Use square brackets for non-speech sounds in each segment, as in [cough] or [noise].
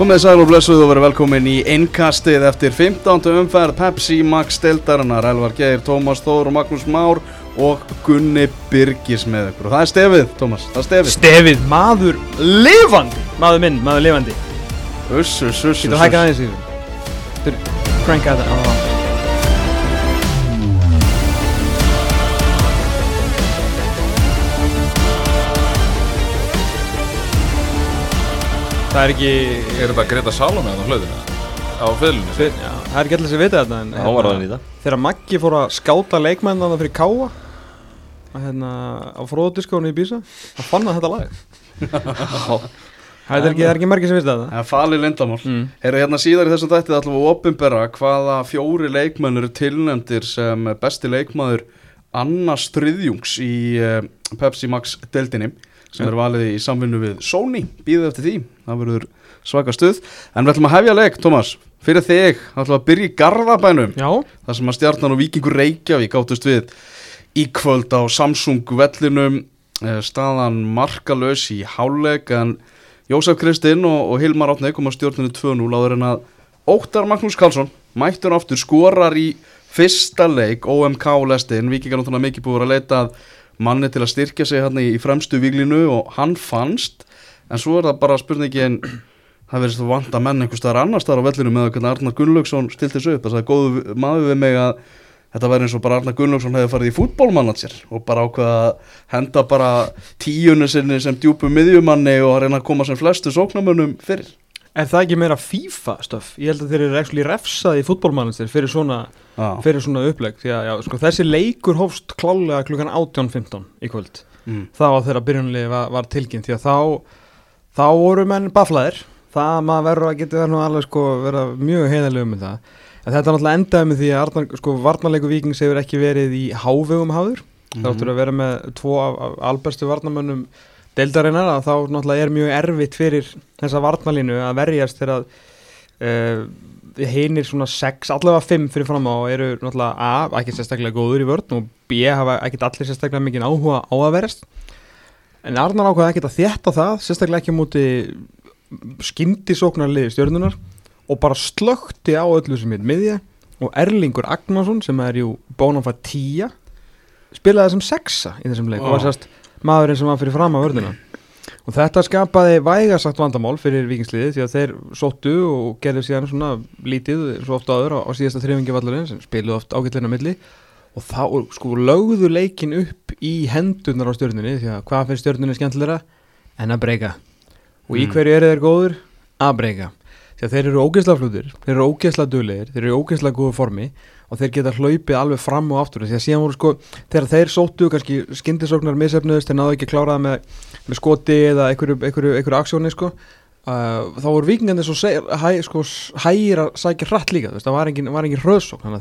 Komið sæl og blessuð og verið velkomin í innkastið eftir 15. umferð Pepsi Max Stildarinnar Elvar Geir, Tómas Þór og Magnús Már og Gunni Birgis með ykkur. Og það er stefið, Tómas, það er stefið. Stefið, maður lifandi Maður minn, maður lifandi. Uss, uss, uss, Getur hækkað aðeins yfir Þú cranka þetta Það er ekki Er þetta Greta Salome á hlautinu? Á fylginu? Fyr- já, Það er ekki allir sem vita þetta en Hann var það það Þegar Maggi fór að skáta leikmennana fyrir Káa að hérna á fróðdiskónu í Bísa þá fann hann þetta lag [laughs] Það er ekki, það er ekki margir sem vita þetta Það er falið lindamál mm. Eru hérna síðar í þessum dættið ætlum við að opinbera hvaða fjóri leikmenn eru tilnefndir sem besti leikmaður annars þriðjungs í uh, Pepsi Max deildinni sem er valið í samvinnu við Sony býðið eftir því, það verður svaka stuð. En við ætlum að hefja leik, Tómas fyrir þig, þá ætlum við að byrja í Garðabænum Já, þar sem að stjarnan og Víkingur Reykjavík áttust við í kvöld á Samsung vellinum. Eh, staðan markalös í háleik en Jósef Kristinn og, og Hilmar Átni kom á stjórninu 2-0 áður en að Óttar Magnús Karlsson mættur aftur skorar í fyrsta leik. OMK lestin, Víkingar náttúrulega mikið búið að leita að manni til að styrkja sig hann í fremstu víglinu og hann fannst en svo er það bara spurningin það verðist að vanta menn einhver staðar annar staðar á vellinu með að Arnar Gunnlaugsson stilti þessu upp. Það er góðu maður við mig að þetta væri eins og bara Arnar Gunnlaugsson hefði farið í fútbólmanager og bara ákveða að henda bara tíunni sinni sem djúpu miðjumanni og að reyna að koma sem flestu sóknarmönnum fyrir er það ekki meira FIFA stöf? Ég held að þeir eru actually refsaði í fútbolmannistir fyrir svona, svona já, sko, þessi leikur hófst klálega klukkan 18.15 í kvöld. Mm. þá þegar byrjunlega var, var tilkynnt. Því að þá, þá voru menn baflaðir. Það maður verður að geta alveg sko vera mjög heiðalegum með það. En þetta náttúrulega endaði með því að Arnar, sko, varnarleiku vikings hefur ekki verið í hávegum háður. Mhm. þá áttur að vera með tvo af, af albestu varnarmönnum deildarinnar að þá náttúrulega er mjög erfitt fyrir þessa varnarlínu að verjast þegar að uh, hinir svona sex, allavega fimm fyrir fram á eru náttúrulega A, ekki sérstaklega góður í vörn og B, hafa ekkit allir sérstaklega mikið áhuga á að verjast. En Arnar ákvaði ekkit að þétta það sérstaklega ekki múti skyndisóknarliði stjörnunar og bara slökti á öllu sem heit miðja og Erlingur Agnarsson sem er jú bónanfæð tíja spilaði sem sexa í þessum leik og var sérst maðurinn sem var fyrir fram á vörðina og þetta skapaði vægasagt vandamál fyrir vikingsliði því að þeir sóttu og gerðu síðan svona lítið svo ofta áður á, á síðasta þrifingi vallurinn sem spiluðu oft ágætleina milli. Og þá sko lögðu leikin upp í hendurnar á stjörnunni því að hvað fyrir stjörnunni skemmtilegra? En að breyka. Og í Mm. hverju eru þeir góður? að breyka. Því að þeir eru ógeðslega flútur, þeir eru ógeðslega duglegir þeir eru í ógeðslega góðu formi og þeir geta hlaupið alveg fram og aftur. Því að síðan voru sko, þegar þeir sóttu kannski skyndisóknar misefnuðust þeir náðu ekki að klára það með, með skoti eða einhverju, aksjóni sko. Uh, þá voru vikingandi svo hæ, sko, hægir að sækja hratt líka veist, það var engin, engin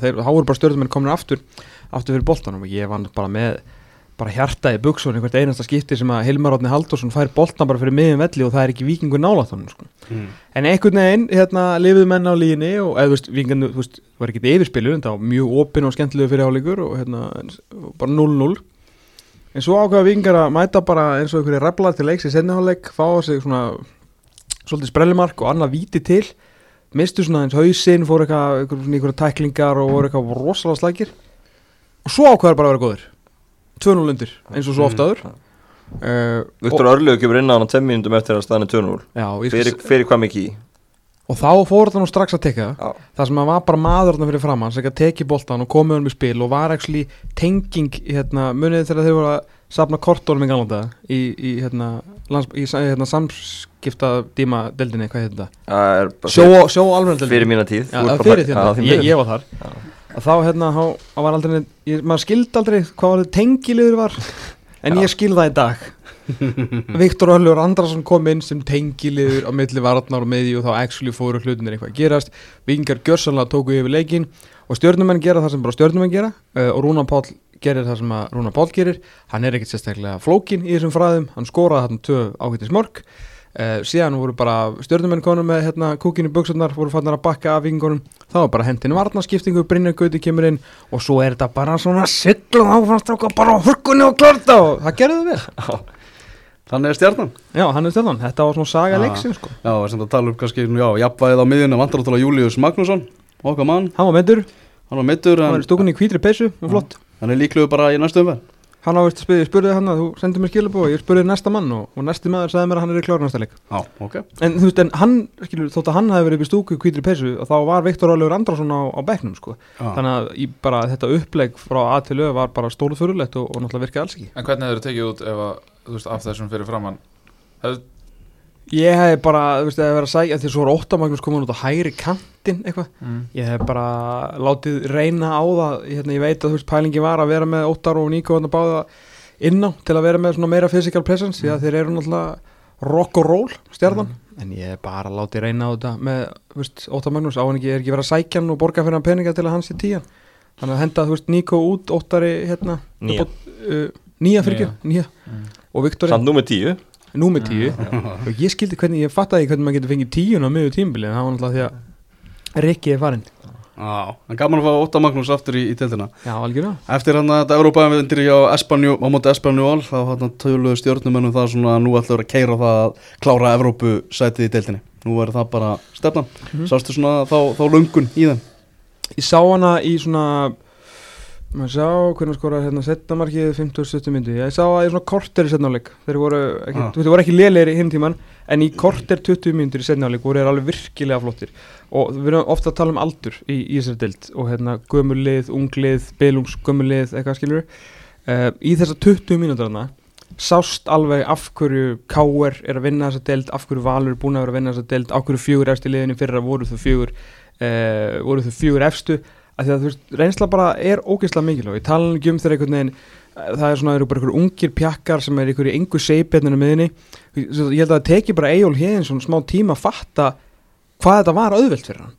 þeir, þá voru bara stjórnum komin aftur aftur fyrir boltanum. Og ég vann bara með bara hjarta í buksun í hvert einasta skipti sem að Hilmar Átni Halldórsson fær boltan bara fyrir miðjum velli og það er ekki vikingur nálægt honum sko. Mm. En einhvern veginn, hérna, lifiðu menn á líginni og eða, þú veist, vingan, þú veist, var ekki yfirspilur en það var mjög opinn og skemmtilegu fyrir áleikur og hérna, og bara 0-0 en svo ákveða vingar að mæta bara eins og einhverju reflar til leiks í senniháleik, fá sig svona svolítið sprellumark og annað víti til mistu svona eins hausinn, fóru eitthvað einhver, svona einhverja tæklingar og voru eitthvað rosalega slækir og svo ákveðar bara að vera góður 2-0 undir, eins og svo ofta áður. Uh, Viktor Örlög kemur inn á hann 5 mínútum eftir að staðinu 2-0 já, og ég skal Fyrir, fyrir hvað mikið í? Og þá fór það nú strax að teka Já. Það sem að var bara maður þarna fyrir framann sem ekki að teki boltan og komið honum í spil og var actually tenging hérna, munið þegar þeir voru að safna kortónum í galanda í, í, hérna, lands, í, hérna, samskipta díma deildinni, hvað heit þetta? Það er Sjó, sjó alveg fyrir, fyrir mína tíð. Já, það fyrir Já, því ég, ég var þar að þá hérna, þá var aldrei ég, maður skildi aldrei hvað tengiliður var. En Já. ég skildi það í dag. Viktor Öllur Andrason kom inn sem tengiliður á milli varnar og meði og þá actually fóru hlutinir eitthvað að gerast. Vingar gjörsanlega tóku yfir leikin og stjórnumenn gera það sem bara stjórnumenn gera uh, og Rúna Páll gerir það sem að Rúna Páll gerir. Hann er ekkert sérstaklega flókin í þessum fræðum. Hann skoraði þarna tvö ágættis mörg uh, síðan voru bara stjórnumenn konum með hérna, kúkinu buksunar voru fannar að bakka af vingunum þá var bara hendin varnarskiptingu Brynjar Gauti kemur inn og svo er þetta bara svona sigla áframstráka bara á hurkunni og klarta og það gerði það vel. Þannig er stjarnan. Já, hann er stjarnan, þetta var svona saga leiksin sko. Já, við sem að tala um kannski, já, jafnvæðið á miðjunum vantar náttúrulega Július Magnússon okkar mann, Hann var meittur, hann var mittur hann var en í hvítri peysu og flott. Hann er líklegur bara í næstu umferð Hann á veist að spyrja, ég spurði hann að þú sendið mér skilabóð Ég spurði næsta mann og, og næsti maður sagði mér að hann er í klára næsta leik. Já, ok. En þú veist, en hann, skilur, þótt að hann hafi verið upp í stúku í hvítri peysu og þá var Viktor Ólefur Andrason á, á bekknum sko. Já. Þannig að í bara þetta upplegg frá A til Ö var bara stóruð fyrirlegt og, og náttúrulega virkaði alls ekki. En hvernig hefur tekið út ef að, þú veist, af þessum fyrir framann Hefur, Ég hef bara, þú veist, að vera að sækja því svo var óttamagnus komin út á hægri kantinn eitthvað. Mm. Ég hef bara látið reyna á það, hérna, ég veit að þú veist pælingi var að vera með Óttar og Níko að báða inn á til að vera með svona meira physical presence því að þeir eru náttúrulega rock og roll stjarnan, en ég hef bara látið reyna á þetta með, þú veist, Óttar Magnús á hann ekki, er ekki verið að sækja hann og borga fyrir hann peninga til að hann sé tíjan, þannig að henda, þú veist, Níko út, Óttari, hérna Nýja. á, uh, nýja Mm. númer tíu og ég skildi hvernig, ég fattaði hvernig maður getur fengið tíun á miður tímbili en það var náttúrulega því að Rikki er farinn Já, en gaman að fá Ótta Magnús aftur í, í tildina Já, algjörlega Eftir hann að þetta Európa-evendir á Espanjú, á móti Espanjúal þá hann töluðu stjórnumennum það svona að nú ætlaður að keira það að klára Evrópu-sætið í deildinni. Nú er það bara stefnan. Mhm. Sástu svona þá, þá lungun í þeim? Ég sá hana í svona maður sá hvernig skora hérna setna markið 50-70 myndu ég sá það í svona korter í setna áleik þeir voru ekki, Ah. voru ekki lélegir í hinn tíman en í korter 20 myndur í setna áleik voru þeir alveg virkilega flottir og við erum ofta að tala um aldur í, í þessari dild og hérna gömulið, unglið, belungs gömulið eitthvað skilur uh, í þessar 20 mínútur hana sást alveg af hverju K.R. er að vinna þessa deild, af hverju Valur er búin að vera að vinna þessa deild, af hverju fjögur í liðinu fyrra voru þau fjögur uh, voru þau fjögur efstu að því að þú veist, reynsla bara er ógeðslega mikilvæg. Ég tala ekki um þegar einhvern veginn eh, það er svona, það eru bara einhverjum ungir pjakkar sem er einhverju engu seipjarninu miðinni ég held að það teki bara Eyjól Héðinsson smá tíma að fatta hvað þetta var auðvelt fyrir hann.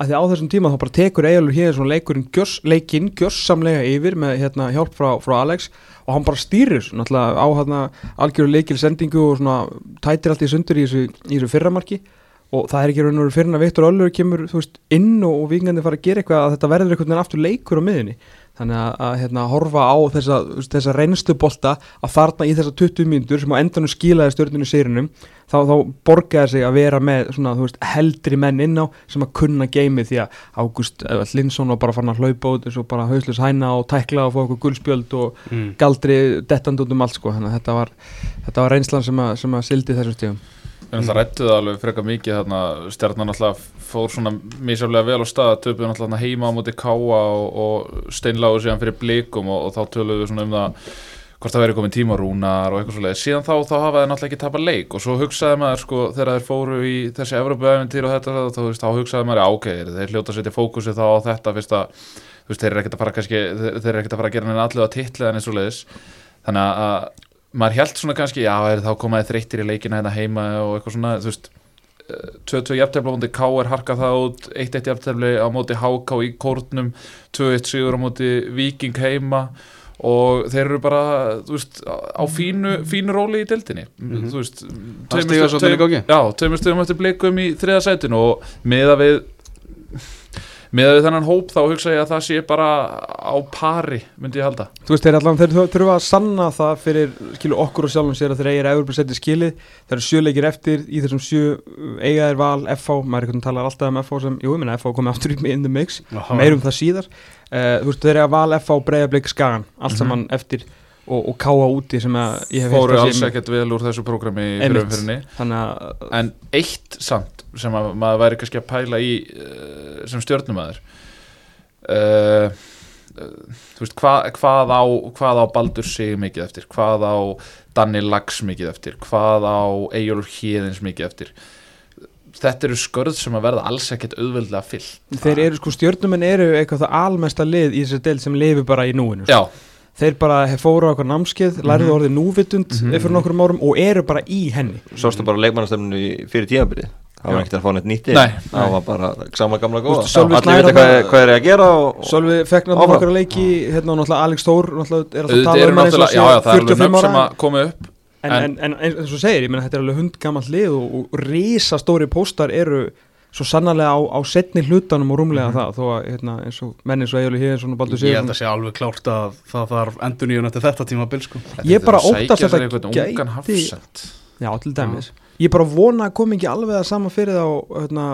Að því að á þessum tíma þá bara tekur Eyjólfur Héðinsson leikurinn gjörs, leikinn gjörsamlega yfir með hérna, hjálp frá, frá Alex og hann bara stýrir náttúrulega á hérna, algjöru leikil sendingu og svona tætir allt í sundur í þessu, í þessu fyrramarki og það er ekki raun og veru fyrir að Viktor Öllur kemur veist, inn og, og vingandi fara að gera eitthvað að þetta verður einhvern veginn aftur leikur á miðunni þannig að, að hérna, horfa á þessa, þessa reynslubolta að þarna í þessa 20 mínútur sem á endanum skilaði stjórnunu sérunum þá, þá borgaði sig að vera með svona, veist, heldri menn inn á sem að kunna geimið því að Ágúst Linsson var bara farin að hlaupa út eins og bara hauslus hæna og tækla og fá okkur guldspjöld og Mm. galdri dettand út um allt sko. Þannig að þetta var, þetta var reynslan sem að, sem að sildi þessum stíðum Við náttúrulega rættu það alveg frekar mikið þarna. Stjarnan náttúrulega fór svona mísaflega vel á stað, töpuðu náttúrulega heima á móti káa og, og steinláðu síðan fyrir blikum og, og þá töluðu við svona um það hvort það verið komin tímarúnar og eitthvað svoleiði síðan þá, þá hafa þeir náttúrulega ekki tapað leik og svo hugsaði maður sko þegar þeir fóru í þessi Evropa-eventýr og þetta þá, þá hugsaði maður, já ok, þeir hljóta að setja fókusi þá á þetta fyrst að þeir eru ekkert að fara að gera neina allir á titli en eins og leiðis þannig að maður held svona kannski, já, er þá komaði þreyttir í leikina hérna heima og eitthvað svona, þú veist 2-2 jafntefli á móti K er harkað það út 1-1 jafntefli á móti HK í kórnum 2-1 sigur á móti Viking heima og þeir eru bara, þú veist, á fínu, fínu róli í deildinni Mhm. þú veist, tveimur stöðum eftir blikum í þriða sætinu og meða við við þennan hóp þá hugsa ég að það sé bara á pari, myndi ég halda. Þú veist, þeir allan, þeir þur- þurfa að sanna það fyrir, skilu, okkur og sjálfum sér að þeir eigir Evropasetti skilið, þeir eru sjöleikir eftir í þessum sjö, eiga þeir val FH, maður einhvern veginn talar alltaf um FH sem, jú, ég meina FH komið aftur í in the mix. Meirum það síðar, uh, þú veist, þeir eiga val FH, Breiðablík, Skagan, allt Mhm. saman eftir og, og káa úti sem að ég hef fóru alls ekkert vel úr þessu prógrami en eitt samt sem að maður væri kannski að pæla í uh, sem stjörnumæður uh, uh, þú veist hvað, hvað á hvað á Baldur sig mikið eftir? Hvað á Danni Lags mikið eftir? Hvað á Eyjólfur Híðins mikið eftir? Þetta eru skörð sem að verða alls ekkert auðveldlega fyllt. Þeir eru sko stjórnumenn eru eitthvað það almesta lið í þessu del sem lifi bara í núinu sko. já, þeir bara fóru á eitthvað námskeið lærðu Mhm. orðið núvitund Mhm. fyrir nokkrum árum og eru bara í henni. Sástu bara leikmannastemnu fyrir tíðanbyrði Það var ekkert að fá neitt nýtt inn. Nei, Það var bara sama gamla góða. Allir vita að hvað, hvað er að gera Sölvi fekk náttúrulega Áfram. nokkra leiki hérna og náttúrulega Alex Þór náttúrulega er alltaf að tala um hann já, já, það er alveg 45 nöfn sem að komi upp. En, en, en eins og segir, ég meina þetta er alveg hundgamall lið og, og risastóri póstar eru svo sannarlega á, á setni hlutanum og rúmlega það þó að hérna, eins og menni svo eiginlega hér svona baldur Ég held að sé alveg klárt að það þarf endur nýjun eftir þetta tímabil sko. Ég bara er óttast að einhvern gæti- Já, til dæmis. Ég bara vona að kom ekki alveg að sama fyrir þá hérna,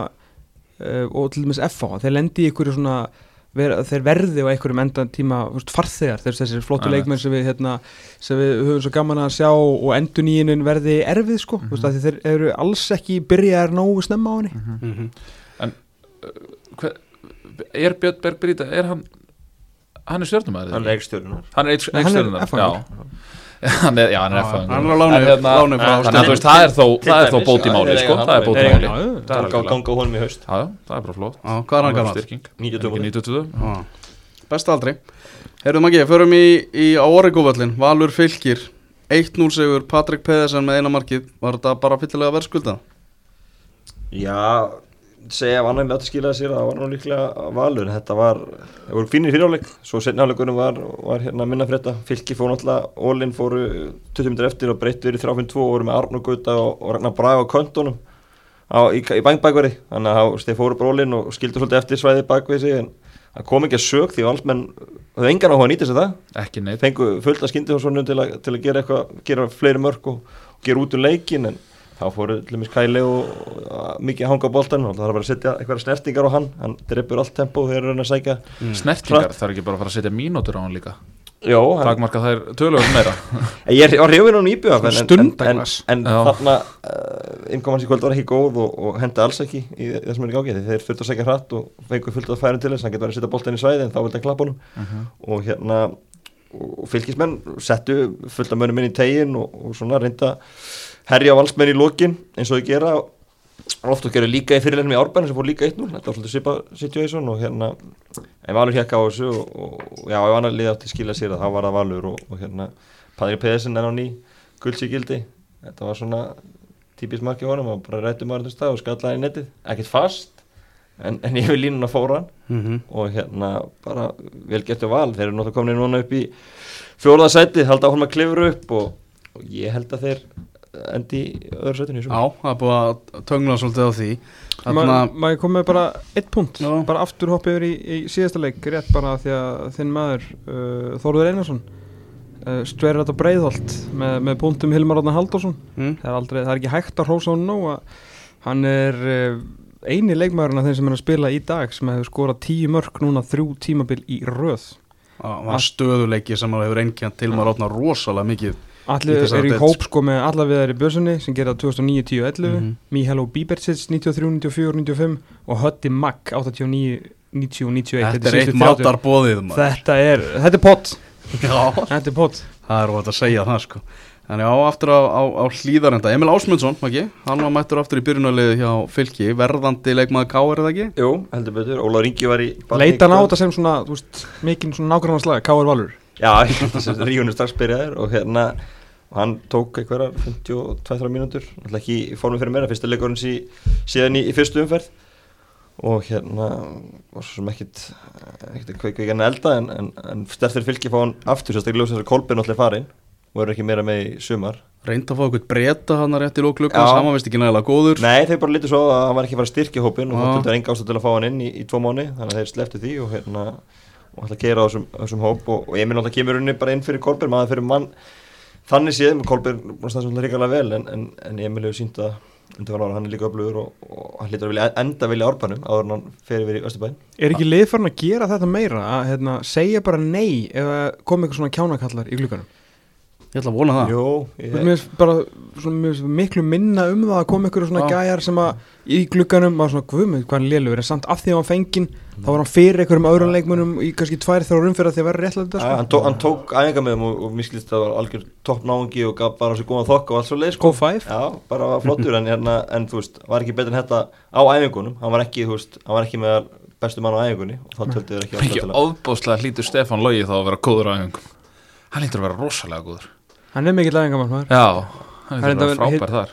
uh, og til dæmis FH þeir lendi í einhverju svona ver, þeir verði á einhverjum endan tíma veist, farþegar, þeir þessir nei. leikmenn sem við, hérna, sem við höfum svo gaman að sjá og endur nýjinin verði erfið sko, mm -hmm. þeir eru alls ekki byrjaðar nógu snemma á henni. Mm -hmm. Hver, Er Björn Berg Bríta, er hann hann er stjórnumæður Hann er er Nei, hann er er, já, hann er Já, F-fáingur. hann er En hérna- láni frá þannig að þú veist, það er þó, það er þó dæmis, bót í já, máli sko, það er hann. bót í Þeir máli. Það er Ganga á honum í haust Já, það er bara flott Já, hvað er hann gammal? Styrking. 92 Ekki 92 Já. Besta aldrei Herruðum ekki, förum í, í á Oregóvallin Valur fylgir 1-0 sigur Patrik Pedersen með eina markið Var þetta bara fyllilega verðskulda? Já, segja ef annar láti skila sér að það var nú líklega valur. En þetta var, það voru fínir fyriráleik svo setni áleikunum var, var hérna minna frétta. Fylki fór náttúrulega, Ólinn fóru 20 minnir eftir og breytti verið 3-5-2 og voru með Arnur Gauta og, og Ragnar Braga á köntunum á, í, í bangbækveri þannig að það- fóru bara Ólinn og skildu svolítið eftir svæðið bakvið sig en það kom ekki að sög því að allsmenn höfðu engan áhuga að nýta sér það. Fengu fullt að skyndi til, að- til að gera eitthvað, gera fleiri mörg og, og gera út um leikin en þá fóru til dæmis Kæli og, mikið að hanga á boltan og það var að setja eitthvað snertingar á hann. Hann dreipur allt tempo þegar þeir eru að sækja. Snertingar, það er ekki bara að fara að setja mínútur á hann líka? Jó, hann, Takmarka þær tölugum meira. [laughs] Ég er á hrjófinu á nýbjöða en, en, en, Stundaglas. en þarna uh, innkomans í kvöld var ekki góð og, og hendi alls ekki í það sem er í gági þeir þurftu að segja hratt og fengu fullt að færum til þess. Hann getur verið að setja boltan í í herja valsmenn í lokin eins og þau gera. Og oft og gera líka í fyrirleinum í árbænum sem fór líka 1-0 þetta var svolítið svipa situation og hérna en Valur hjekka á þessu og, og, já, ef annar liði átti að skilja sér að þá var það Valur og, og hérna Padri Pedersen er á ný guldsíkildi. Þetta var svona típist marki honum og bara rættum maður þetta stað og skallaði í netið. Ekkert fast en, en [laughs] ég vil línuna fóra hann. Mm -hmm. og hérna bara vel getur val. Þeir eru náttúrulega komin núna upp í fjóraða sæti, halda áfram að klifra upp og, og ég held að þeir endi í öðru sætinu í Já, það er búið að töngla svolítið á því. Ma- Þarna, maður kom með bara eitt punkt? Já. bara aftur hoppa yfir í, í síðasta leik rétt bara því að þinn maður uh, Þóruður Einarsson uh, stverður þetta breiðholt með, með punktum Hilmar Átna Halldórsson. Mm, það er, aldrei, það er ekki hægt að hrósa nóg að hann er uh, eini leikmaðurinn af þeim sem er að spila í dag sem hefur skorað tíu mörg núna þrjú tímabil í röð. Það var stöðuleiki sem hefur einkjant til maður átna rosalega mikið Allir eru í hóp sko. með allar viðar í bjössunni sem gerða 2009, 10 og 11 Mhm. Mihalo Bíbertsits 93, 94, 95 og Hötti Mack 89, 90 og 91 Þetta er eitt 30. matarbóðið maður. Þetta er, þetta er pott. Þetta er pott. Það er óvægt að segja það sko. Þannig á aftur á, á, á hlýðarenda Emil Ásmundsson, ekki? Hann var mættur aftur í byrjunarliði hjá Fylki. Verðandi leikmaður K, er það ekki? Jú, heldur betur, Óla Ringi var í Leita hann á þetta sem svona, þú veist, mikinn svona nákvæmlega slag, K.R. Valur Já, [laughs] þessi ríunum strax byrjaðir og hérna og hann tók einhverjar 52 mínútur. Alltaf ekki í formi fyrir meira, fyrsta leikurinn sí, síðan í, í fyrstu umferð. Og hérna var svo sem ekkit ekkit ekki hann elda en, en, en stertir fylki fá hann aftur sérstaklega ljósið þessar kolbin allir farin og eru ekki meira með í sumar. Reyndi að fá eitthvað breyta hann að rétt í lóklukkan Já. Saman veist ekki nægilega góður. Nei, þeir bara lítið svo að hann var ekki að fara styrkja hópin og Já. það er enga ástæð til að fá hann inn í, í tvo mánu þannig að þeir sleftu því og hérna og ætla að keira á þessum, þessum hóp og, og Emil náttúrulega kemur unni bara inn fyrir Kolbjörn maður fyrir mann. Þannig séð með Kolbjörn búin að standa svolítið ríkalega vel en, en, en Emil hefur sínt að ára, hann er líka öflugur og, og hann hlýtur að vilja enda vilja árbænum áður en hann fer yfir í Östubæn Er ekki liðfarn að gera þetta meira að hérna, segja bara nei ef kom eitthvað svona kjánakallar í glukkanum Ég ætla að vona það. Jú, Mér finnst bara svona, mér finnst miklu minna um það að koma ykkur svona gæjar sem að í glugganum var svona guðmið hvað hann lélugur en samt af því að hann fenginn þá var hann fyrir einhverjum öðrum leikmunum í kannski tvær þrjá rumfyrir að því að vera réttlega þetta sko. hann, tó, hann tók æfinga með þeim og, og miskilist að það var algjör topp náungi og gaf bara sér góðan þokk og allt svo leið Go five? Já, bara var flottur en, hérna, en þú veist, var ekki betur en þetta á æfingunum. Hann var ekki, þú veist, hann var ekki með bestu mann á æfingunni og þá töldu þér ekki Ekki ástæð til að ofbóðslega hlýtur Stefán Logi þá að vera góður á æfingum. Hann hlýtur að vera rosalega góður Hann er mikill aðengamann maður. Já, hann að er þetta- frábær þar.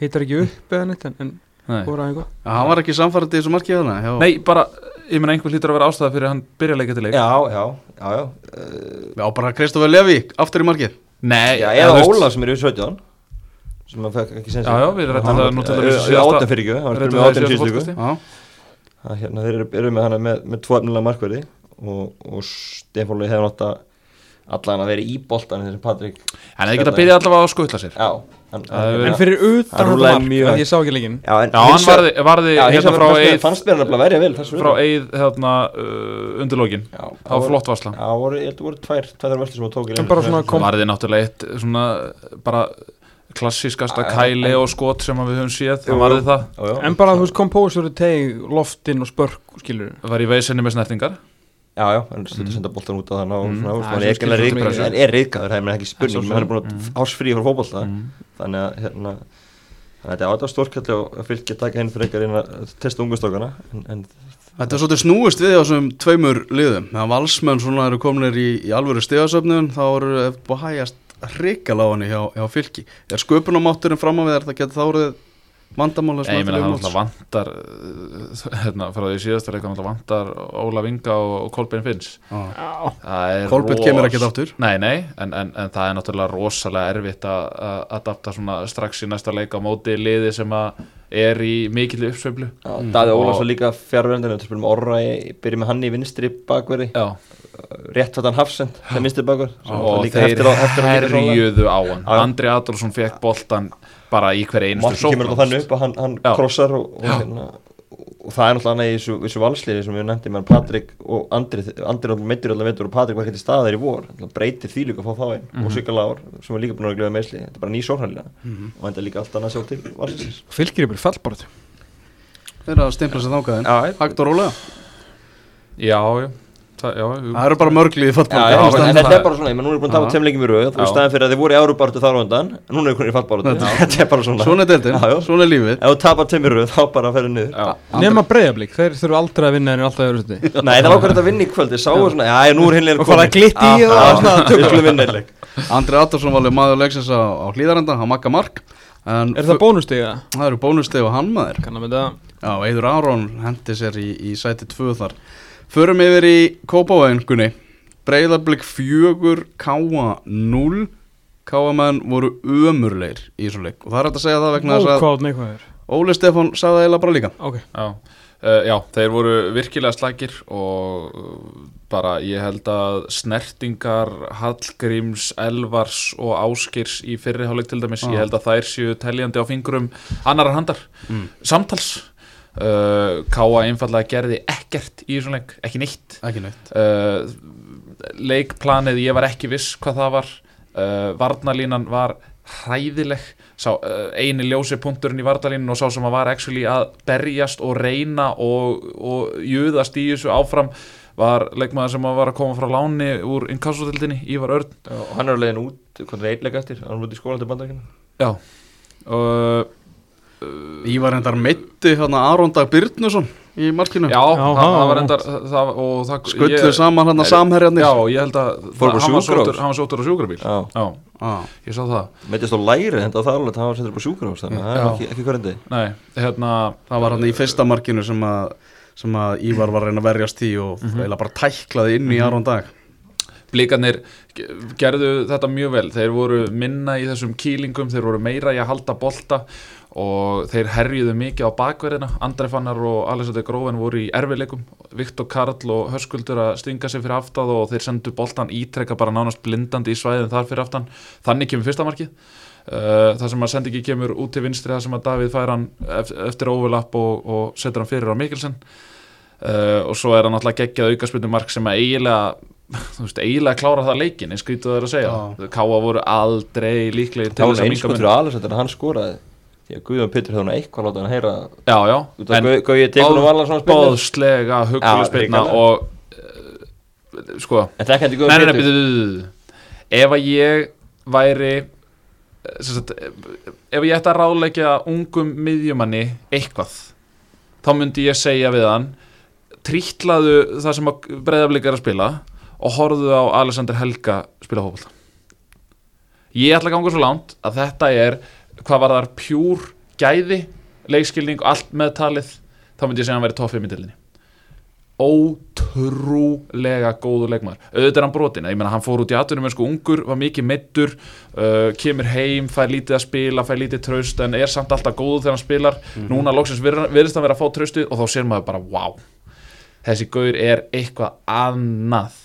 Heitar ekki upp eða neitt en, en aðengu Já, Hann var ekki samfærandi í þessu markið hjá... Nei bara, ég meina einhver hlýtur að vera ástæða fyrir að hann byrja að leika til leik Já, já, já, já. Já, bara Kristoffer Levi, aftur í markið. Nei, Já, eða Óla sem er yfir 17 sem hann fekk ekki sensi Já, já, við rættum það nú til í var ræddum með það í hérna, eru með hana með, með tvo efnilega markverði og, og Stefán Lói hefur nátt að allan að vera í boltan þessum Patrik. En þeir geta byrjað allavega að skutla sér. Já, hann, Það hann, En fyrir Hann utan rúllaði mark, mjög að ég sá ekki leikinn. Já, en Já, hann varði, varði Já, hérna vegar frá fannst mér- Eið fannst mér nefnilega verja vel frá Eið hérna uh, undir Það var flott varsla Já, voru, ég held að voru tvær, tvær veldur sem hann tók En bara svona kom- Varði náttúrulega eitt svona bara klassískasta kæli og skot sem að við höfum séð. Það varði það. Já, já. En bara þú veist kompósur teg, loftin og spörk skilur Var í veisinni með snertingar Já, já, hann stundur senda boltan út á þann og Mm. svona, hann er þetta er reyðgæður, það er ekki spurning hann er búin Mm. að ásfrí frá fótbolta mm. þannig að hérna þannig að þetta er átta stórkalli og fylgja að taka henni frekar inn að testa ungustokkana en, en Þetta er svolítið snúist við á þessum tveimur liðum. Þegar valsmenn svona eru kominir í, í alvöru stegasöfnun þá eru búið að hægast hrikala á henni hjá, hjá fylki. Er sköpunamátturinn fram á við er það getur þá orðið vandamála Nei, ég meina það náttúrulega vantar uh, hérna, frá því síðasta leika náttúrulega vantar Óla Vinga og, og Kolbein Finns. Það er Kolbeinn ros- kemur ekkert aftur. Nei, nei, en, en, en það er náttúrulega rosalega erfitt að að adapta svona strax í næsta leika á móti liði sem að er í mikill uppsveiflu. Já, Daði Ólafs var líka spilum orra, byrjum með hann í vinstri bakveri Já, rétt fattan Hafsend sem vinstri bakver og þeir herjuðu á hann. Andri Adolfsson fekk boltan bara í hverju einustu Marki kemur þannig upp að hann, hann krossar og, og, hérna, og það er náttúrulega í þessu, þessu valsliði sem við nefndi með Patrik og Andri Andri meittur allavega veitur og Patrik var ekki til staðar í vor. Breytir því líka að fá þá einn Mhm. og Sigga Lár sem er líka búin að glöða meðsli þetta er bara ný sóknarlega og þetta er líka allt annað að sjá til valsliðs Fylgir er bara fallbáratu Þeir eru að stimpla sér þákaðin. Hægt og rólega. Já, já, það, já. Það eru bara mörglið já, en þetta er bara svona, ég menn, núna er búin að tveim leikjum í röð og staðin fyrir að þið voru í árubáratu þar á undan, en núna er kunni í fallbáratu Þetta- þetta er bara svona, Svona er deildin, Já, já. svona er lífið. ef þú tapar tveim í röð þá bara ferðu niður. Nema breyðablík, þeir þurfu aldrei að vinna en alltaf öðru seti [laughs] Nei, það okkur þetta að vinna í kvöld, þið sáu svona, já, nú er hinlega Og fara að glitta [laughs] í það og svona, skulum vinna einleik Andri Adolfsson var alveg maður leiksins á, á hlýðarenda, hann makka mark. En það bónustega? það eru bónusteg og hann maður. Kannan með það Já, Eidur Aron hendi sér í, í sæti 2 þar Förum yfir í Kópavöðingunni Breiðarblik 4 Káa 0 Káamenn voru ömurleir í þessum leik og það er hægt að segja það vegna þess að Óli Stefán sagði það eiginlega bara líka Ok Já. Uh, já, þeir voru virkilega slækir og uh, bara ég held að snertingar Hallgríms, Elvars og Áskirs í fyrri hálfleik til dæmis, Ah. ég held að þær séu teljandi á fingurum annarar handar Mm. samtals uh, Káa einfallega gerði ekkert í þessum leik, ekki neitt. Ekki neitt. Uh, leikplanið, ég var ekki viss hvað það var. Uh, varnalínan var hræðileg. Sá, uh, eini ljósi punkturinn í varnalínan og sá sem að var actually að berjast og reyna og, og júðast í þessu áfram var leikmaður sem að var að koma frá láni úr inkassotildinni, Ívar Örn. Og hann er að leiðin út, hvað er eitleika eftir, hann er út í skólan til bandaríkina já. Og Ívar endar meiti hérna Arondag Byrnusson í markinu. Já, Já, það, það það var var endar það, og það Skullu saman hérna samherjarnir. já, ég held að bara hann var var sóttur á sjúkrabíl. Já, já, ah. ég sá það. Meitist á læri, þetta það alveg, það var sendur upp á sjúkrahús þannig að það er ekki, ekki hverjandi. Nei, hérna Það var hann í fyrsta markinu sem að, sem að Ívar var reyna að verjast í og Mhm. eiginlega bara tæklaði inn í Arondag Blíkarnir ge- gerðu þetta mjög vel. Þeir voru minna í þessum kýlingum þeir voru meira í að halda bolta og þeir herjuðu mikið á bakverðina. Andrei Fannar og Alexander Grófin voru í erfileikum, Viktor Karl og Höskuldur að stinga sig fyrir aftað og þeir sendu boltan ítrekka bara nánast blindandi í svæðin þar fyrir aftan, þannig kemur fyrsta markið. Uh, það sem að sendi ekki kemur út til vinstri það sem að Davíð fær hann eft- eftir overlapp og, og setur hann fyrir á Mikkelsen. Uh, og svo er hann alltaf geggjað aukaspilnu mark sem að eiginlega þú veist, eiginlega klára það leikin eins skrítið það er að segja. Káa voru aldrei líklegir Það til var þess að eins minka skotur á Alessandr hann skoraði Því að Guðjón Pétur hefði eitthvað látað hann heyra já, já, alveg svona spilnir bóðslega hugguleg Já, spilna og uh, sko En það kendi Guðjón Pétur. ef að ég væri eh, sagt, eh, ef ég ætti að ráðleggja ungum miðjumanni eitthvað þá myndi ég segja við hann trítlaðu það sem að breyðaflik er að spila og horfðu á Alexander Helga spila hófald ég ætla að ganga svo langt að þetta er hvað var þar pjúr gæði leikskilning og allt meðtalið þá myndi ég segja að hann væri toffið í myndinni ótrúlega góður leikmaður. Auðvitað er hann brotin, ég meina hann fór út í atvinnum sko ungur, var mikið meittur uh, kemur heim, fær lítið að spila fær lítið traust en er samt alltaf góð þegar hann spilar. Núna loksins vir- virðist hann vera að fá traustið og þá sér maður bara wow þessi gaur er eitthvað annað.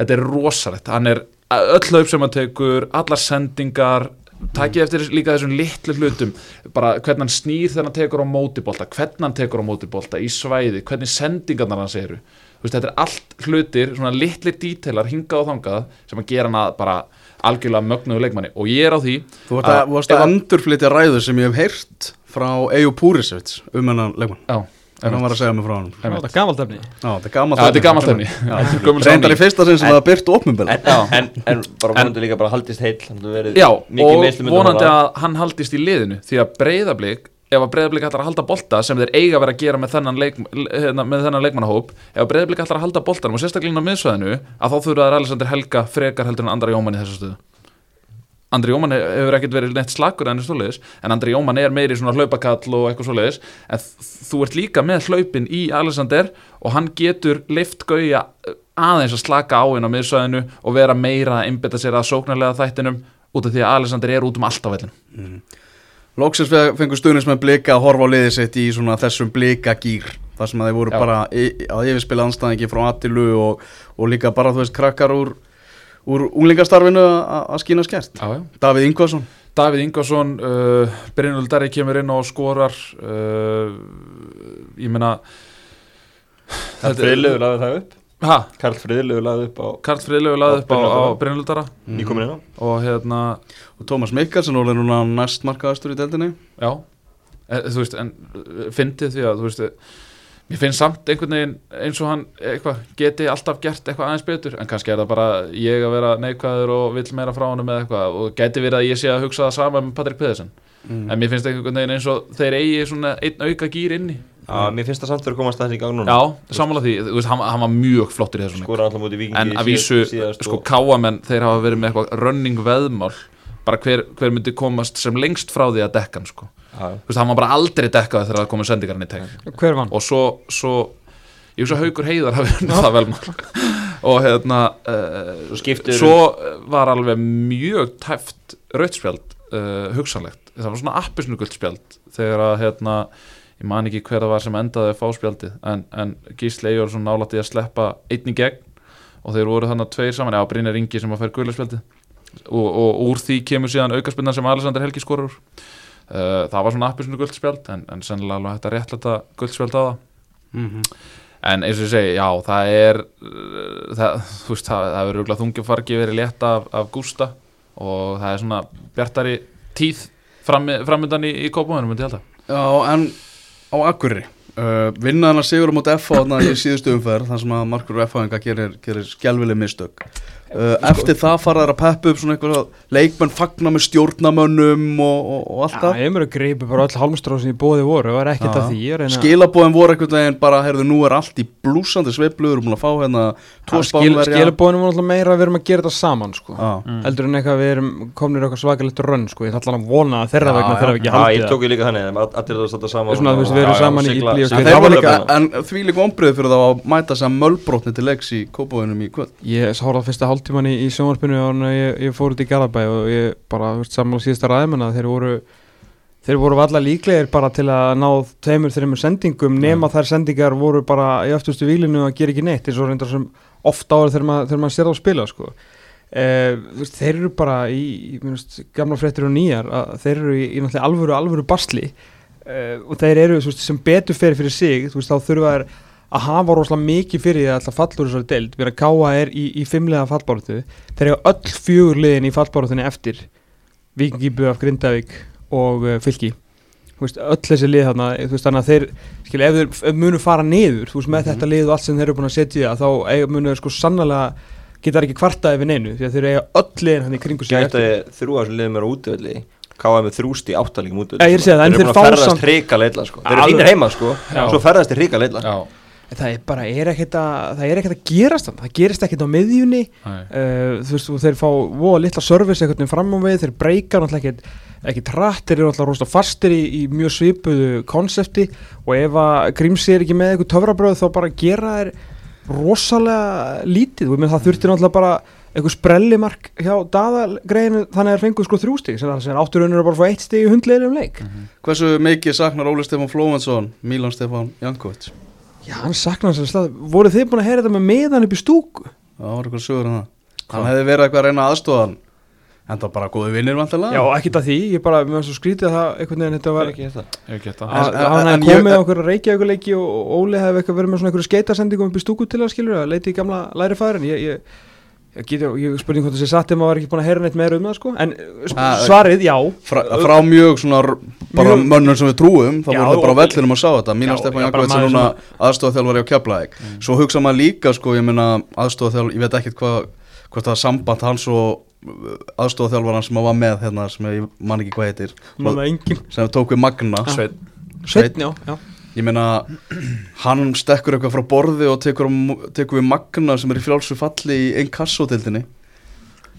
Þetta er rosalegt. Hann er öll laup sem hann tekur allar sendingar takið eftir líka þessum litlu hlutum bara hvernig hann snýr þegar hann tekur á mótibolta hvernig hann tekur á mótibolta í svæði hvernig sendingarnar hans eru. Veist, þetta er allt hlutir, svona litli dítelar hingað og þangað sem að gera hann að bara algjörlega mögnuðu leikmanni. Og ég er á því Þú varst að, Að- varst að endurflytja ræðu sem ég hef heyrt frá Eju Púrisevits um hennan leikmann. Já, en hann var að segja mig frá hann þetta er gamalt efni þetta er gammalt Já, þetta er gamalt efni. Reyndar í fyrsta sinn sem það byrt opnumbil en, bara vonandi líka bara haldist heill hann hefur verið Já, og vonandi að hann haldist í liðinu því að breyðablík, ef að breyðablík ætlar að halda bolta sem þeir eiga að vera að gera með þennan, leik, hérna, með þennan leikmannahóp ef að breyðablík ætlar að halda boltanum og sérstaklega inn á miðsvæðinu að þá þurfa þær Alexander Helga frekar heldur en Andra Jómann í þessu stöðu Andri Jómann hefur ekkert verið neitt slakur en en Andri Jómann er meiri svona hlaupakall og eitthvað svoleiðis en þú ert líka með hlaupin í Alexander og hann getur lift gauja aðeins að slaka á inn á miðsvæðinu og vera meira að einbetta sér að sóknarlega þættinum út af því að Alexander er út um allt á vellinu Lóksins fengur stuðnins með blika að horfa á liðið sitt í svona þessum blika gýr þar sem að þeir voru Já. bara að yfirspila anstæðingi frá Atilu og, og líka bara þú veist krakkar úr, úr unglingastarfinu að að skýna skert? Já, já. Davíð Ingvarsson Davíð Ingvarsson uh, Brynjólf Darri kemur inn og skorar uh, ég meina Karl Friðlegu laði það upp. Ha, Karl Friðlegu laði upp á Karl Friðlegu laði Á upp á, á Brynjólf Brynjólf Darra. Nýkomin inn á. Og hérna og Tómas Mikkelsen og er núna næst markaðastur í deldinni Já, e, þú veist, en uh, fyndið því að, þú veist, mér finnst samt einhvern veginn eins og hann eitthvað, geti alltaf gert eitthvað aðeins betur, en kannski er það bara ég að vera neikvæður og vill meira frá honum eða eitthvað og geti verið að ég sé að hugsa það sama með Patrik Pedersen, mm. en mér finnst einhvern veginn eins og þeir eigi svona einn auka gýr inni. Já, mér finnst það samt að komast þessi í gang núna Já, sammála því, þú veist, hann, hann var mjög flottur í þessum. Skora alltaf mútið vikingi en að vísu, sko, káamenn þeir hafa verið með eitthvað running veðmál bara hver, hver myndi komast sem lengst frá því að dekka hann, sko. Veist, hann var bara aldrei dekkað þegar það komið sendingarinn í teg Hver vann? og svo, svo ég hugsa Haukur Heiðar hafi unnið það vel mál og hérna uh, Svo skiptir svo var alveg mjög tæft rautspjald uh, hugsanlegt, það var svona appisnugult spjald þegar að hérna ég man ekki hver það var sem endaði að fá spjaldið en, en Gísli Eyjólfsson nálætti að sleppa einn í gegn og þeir voru þannig tveir saman, já Brynjar Ingi sem að fær guðlarspjaldið og, og úr því kemur síðan aukaspinnan sem Alexander Helgi skorur úr uh, það var svona appisnu guldspjald en, en sennilega alveg hægt að réttlæta guldspjald á það. Mm en eins og ég segi, já, það er uh, það, þú veist, það, það verður rúglega þungjufargi verið létta af, af Gústa og það er svona bjartari tíð framundan í, í kópumönum, myndi ég held að Já, en á Akureyri uh, vinna hann að sigur á móti FH þarna í síðustu umferð þar sem að Markur FH-inga gerir, gerir skjálfileg mistök uh, eftir það fara þær að peppa upp svona eitthvað leikmenn fagna með stjórnamönnum og, og, og allt það ég mér að greipa bara öll hálmstróð sem ég bóði voru og er ekkert að því ég er reyna- skilabóðin voru einhvern veginn bara heyrðu nú er allt í blúsandi sveifluður og múin að fá hérna tvo Já, skil, skilabóðinu var náttúrulega meira að við erum að gera þetta saman sko. Já. heldur en eitthvað við erum komnir eitthvað svakalegt rönn sko. ég ætla að vona að þeirra vegna þeirra ekki Já, haldið ég það. tók ég líka þannig, að allir það í það var voru þá að hálftíman í, í sjónvarpinu og ég, ég fór út í Garabæ og ég bara veist, sammála síðasta ræðmenn að þeir voru þeir voru valla líklegir bara til að ná tveimur, þreimur sendingum nema þær sendingar voru bara í aftustu výlinu að gera ekki neitt eins og reyndar sem ofta áður þegar maður, maður sér á að spila sko. eh, þú veist, þeir eru bara í, minnst, gamla fréttir og nýjar þeir eru í, í alvöru, alvöru basli eh, og þeir eru veist, sem betur fyrir fyrir sig veist, þá þurfa þær að hafa rosalega mikið fyrir því að alltaf fallur þessari deild. Við erum að káa er í, í fimmlega fallbáratu þeir eru öll fjögur liðin í fallbáratunni eftir. Vikingi, BF, Grindavík og uh, Fylki. Þú veist, öll þessi lið þarna þú veist, þannig að þeir, skil, ef þeir ef munu fara niður, þú veist, með þetta lið og allt sem þeir eru búin að setja í það, þá eiga- munu þeir sko sannlega geta ekki kvartað yfir neinu, því að þeir eiga öll liðin hann í kringu sig Gæti þrjú af þessum liðum er á útivelli KM með þrúst í áttalíkum útivelli Já, ég að segja það, en Þeir eru fá búin að ferðast leitla sko. Þeir eru fínir heima sko. Svo ferðast þeir hrika leitla Já, en það er bara er ekkert að, það er ekkert að gerast þannig, það gerist ekkert á miðjunni. Uh, þú veist, og þeir fá voða litla service einhvern veginn fram á við, þeir breyka náttúrulega ekkert ekki trætt, þeir eru alltaf rosta fastir í, í mjög svipuðu konsepti. Og ef að Grímsi er ekki með eitthvað töfrabröð þá bara gera þeir rosalega lítið. Og ég menn það þurfti náttúrulega bara eitthvað sprellimark hjá daðagreinu þannig að þeir fengu sko þrjústig sem það er átturunur að bara fá eitt stig í hundleiri um leik Hversu mikið saknar Óli Stefán Flóvensson Milan Stefán Jankovic? Já, hann saknar hans að stað voru þið búin að heyra þetta með meðan upp í stúku? Það var eitthvað sögur um það. Hann hefði verið eitthvað að reyna aðstofan En það var bara góði vinnir vantilega Já, ekkert að því, ég bara, mér var svo skrítið að það einhvern veginn þetta Það. Var ekki þetta að það að hann hefði komið á okkur reykjavíkuleiki og og Óli hefði eitthvað verið með svona einhverju skeitasendingum upp í stúku til að skilur að leiti í gamla læri fæðurinn ég, ég, ég, get, ég spurning hvort þessi satt ef maður var ekki búin að heyra neitt meira um það sko. En sp Ah, svarið, já. Fra, Frá mjög svona bara Mjög- mönnum sem við trúum Þá voru það bara vellinum að sá þetta. Milan Já, Stefán maður núna aðstofþjálfari á Keflavík. Svo hugsa maður líka sko Ég meina aðstofþjálfari Ég veit ekkert hvað Hvort það samband hans og aðstofþjálfari sem var með hérna sem ég man ekki hvað heitir. Sem tók við Magna. Sveinn Sveinn, já, já Ég meina, hann stekkur eitthvað frá borði og tekur, tekur við magna sem er í frjálsu falli í einn kassotildinni.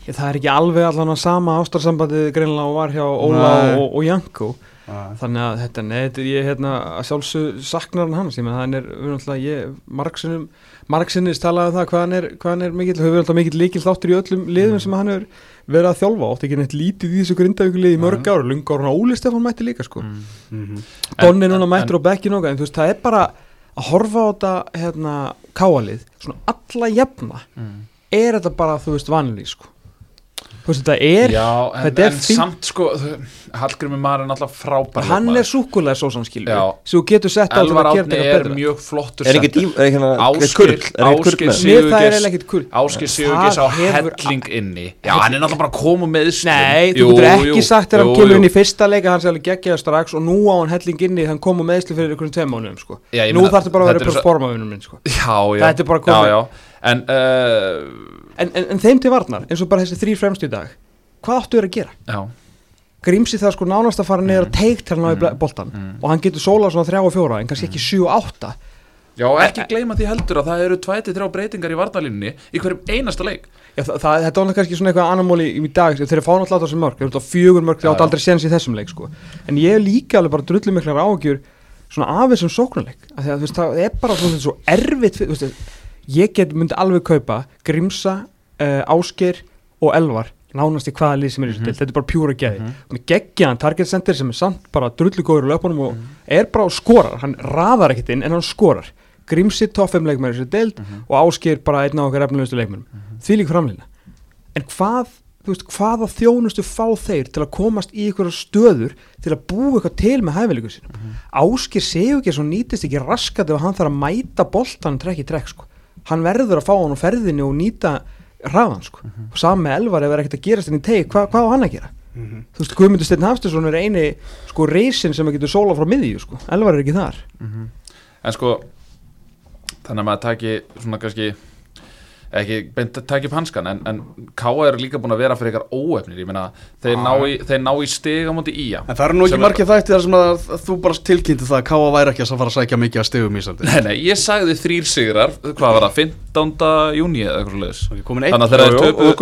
Það er ekki alveg allan að sama ástarsambandið greinlega og var hjá Óla og, og Janko þannig að þetta, er ég hérna að sjálfsög saknar hann hans. Ég menn hann er, við náttúrulega, ég margsinnum margsinnis talaði um það hvað hann er, hvað hann er mikill, hefur alltaf mikill líkil þáttur í öllum liðum sem hann hefur verið að þjálfa. Ótt ekki neitt lítið í þessu grindavíkulið í mörg ára lunga ára Óli Stefán mætti líka sko. Mm. Mhm. Donni En- núna mættur á bekkin og en þú veist, það er bara að horfa á þetta hérna, káalið, svona alla jafna er þetta bara, þú veist, vanlið sko veist, þetta er Já, en, þetta er en fínt. samt sko Hallgrimur Mar er náttúrulega frábær hann er súkulega svo skilur Já. sem þú getur sett á Elvar að gera Átni þetta er betra mjög flottur Er ekkert er hérna kurl, er það er Áskil Sigurgis á Það helling inni Já, hann er náttúrulega bara að koma með. Nei, þú getur ekki sagt þegar hann kemur inn í fyrsta leika hann sé alveg geggjaða strax og nú á hann helling inni hann kom á meðsli fyrir einhvern tveim mánuðum sko. Nú þarf þetta bara að vera er performaðunum sko. Þetta er bara. Já, já En uh, en, en, en þeim til varnar, eins og bara þessi þrý fremst í dag hvað áttu þeir að gera? Já, Grímsi það sko nánast að fara niður að teikt hann á Mm. boltan Mm. og hann getur sólað svona þrjá og fjóra en kannski ekki sjú og átta já ekki gleyma því heldur að það eru 23 breytingar í varnalínunni í hverjum einasta leik Já, það, það, þetta var kannski svona eitthvað annar móli í, dag þeir eru fána alltaf þessu mörg, þeir eru alltaf fjögur mörg þeir átt aldrei séns í þessum leik sko. en ég er líka alveg bara drullu miklar áhugjur svona af þessum sóknarleik af því að þú veist, það er bara svona svo erfitt veist, ég get myndi alveg kaupa Grimsa, uh, Ásgeir og Elvar nánast í hvaða lið sem er í þessu Mhm. til, þetta er bara pjúra geði Mhm. með geggjaðan target center sem er samt bara drullu góður í löpunum og Mhm. er bara og skorar, hann raðar ekkert inn en hann skorar, Grímsi toffum leikmæri þessu deild Mhm. og Ásgeir bara einn af okkar efnilegustu leikmennum því líka framlýna en hvað, veist, hvaða þjónustu fá þeir til að komast í einhverja stöður til að búa eitthvað til með hæfileikum sínum Áskir séu ekki svo nýtist ekki raskat ef hann þarf að mæta boltan trekk í trekk sko. Hann verður að fá hann á ferðinni og nýta hraðan sko. og saman með Elvar ef það er ekkert að gerast inn í teik hvað, hvað á hann að gera Mhm. þú veist, Guðmundur Steinn Hafstesson er eini sko reysin sem að getur sóla frá miðju sko. Elvar er ekki þar En sko Þannig að maður taki svona kannski ekki beint að taka upp hanskan en, en K.A. eru líka búin að vera fyrir ykkar óefnir ég meina, þeir, ná í, þeir ná í stig á móti ía En það eru nú ekki er- margir þætti þar sem að, þú bara tilkynnti það að Káa væri ekki að fara að sækja mikið að stegum í Íslandi. Nei, nei, ég sagði þrýr sigrar hvað var það, 15. júni eða eitthvað einn. Þannig að þeir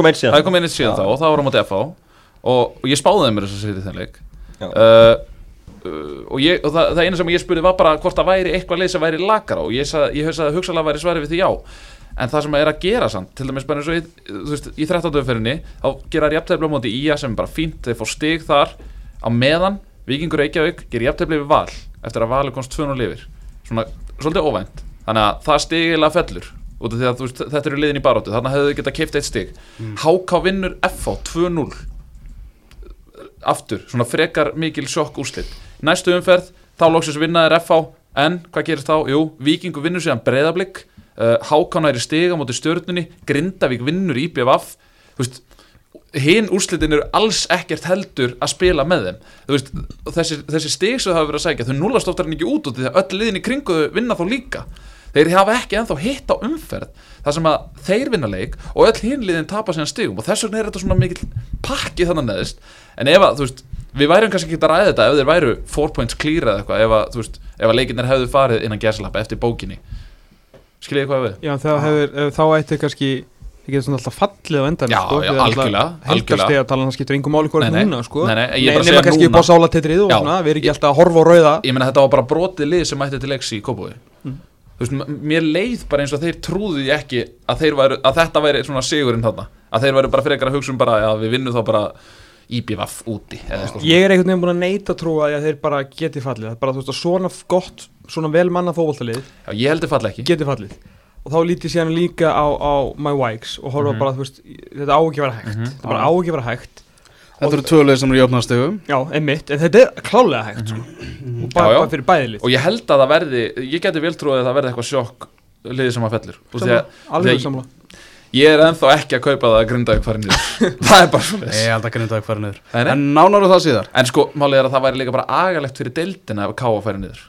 einn síðan. Það kom einn eitt síðan þá og það var á móti FH og, og ég spáði þeim mér þess að og, ég, og það, það eina sem ég spurði var bara hvort það væri eitthvað leið sem væri lakara og ég, ég hugsaði að hugsalega væri svarið við því já en það sem er að gera samt, til dæmis bara eins og í, veist, í 13. umferðinni þá gera þær jafntefli á móti ía sem er bara fínt þeir fá stig þar. Á meðan Víkingur Reykjavík gerir jafntefli við val eftir að valur komst 2-0 lifir svona svolítið óvænt. Þannig að það stig eiginlega fellur út af því að veist, þetta eru liðin í baróttu þannig að hefðu getað keift eitt stig. HK vinnur FH 2-0 aftur, svona frekar mikil sjokk úrslit. Næstu umferð, þá loksins vinnaðir FH en hvað gerist þá? Jú, Víkingur vinnur síðan breyðablík uh, Hákon er í stiga móti stjörnunni Grindavík vinnur þú veist, hinn úrslitin eru alls ekkert heldur að spila með þeim. Veist, þessi, þessi stig sem það hafa verið að sækja, þau núlast oftar en ekki út út því að öll liðin í kringu vinna þá líka. Þeir hafa ekki ennþá hitt á umferð þar sem að þeir vinna leik og öll hinn liðin tapa síðan stigum. Og þess vegna er þetta svona mikil pakki þannig neðist en ef að, þú veist, við værum kannski ekki að ræða þetta ef þeir væru 4 points clear eða eitthvað ef að, veist, ef að leikinnir hefðu farið innan geslappa eftir bókinni skiljið hvað við? Já, það hefur, ef þá ætti kannski það getur svona alltaf fallið á endan Já, já, algjörlega, Helgarstega talan, það skiptir engum máli hvað er núna, sko. Nei, nei, ég bara segja kannski núna. upp á sálatetrið og Já. svona, við erum ekki alltaf að horfa á rauða. Ég meina þetta var bara brotið lið sem mætti til leiks í Kópói Mm. þú veist, mér leið bara eins og þeir trúðu því ekki að, þeir væru, að þetta væri svona sigurinn þarna. Að þeir væru bara frekar að hugsa um bara að við vinnum þá bara IBVF úti. Ég er einhvern veginn búin að neita trúa að þeir bara geti fallið, það bara þú veist að svona gott, svona vel manna fótboltalið Já, ég held að falla ekki geti fallið og þá lítið síðan líka á, á My Wikes og horfa Mhm. bara, þú veist, þetta á ekki vera hægt Mhm. þetta bara á ekki vera hægt Þetta eru tvöleið sem eru í opnastegum Já, einmitt, en þetta er klálega hægt sko. og bara. Já, já. bara fyrir bæðilið og ég held að það verði, ég geti vel trúið að það verði eitthvað sjokk liðið sem að fellur Þú veist, Sammála, ég, alveg samla ég er ennþá ekki að kaupa það að grinda ekki farið niður. [laughs] Það er bara svona Ég held að grinda ekki fara niður. Nei, nei. En nánar það síðar. En sko, málið er að það væri líka bara agalegt fyrir deildina ef Káa færi niður.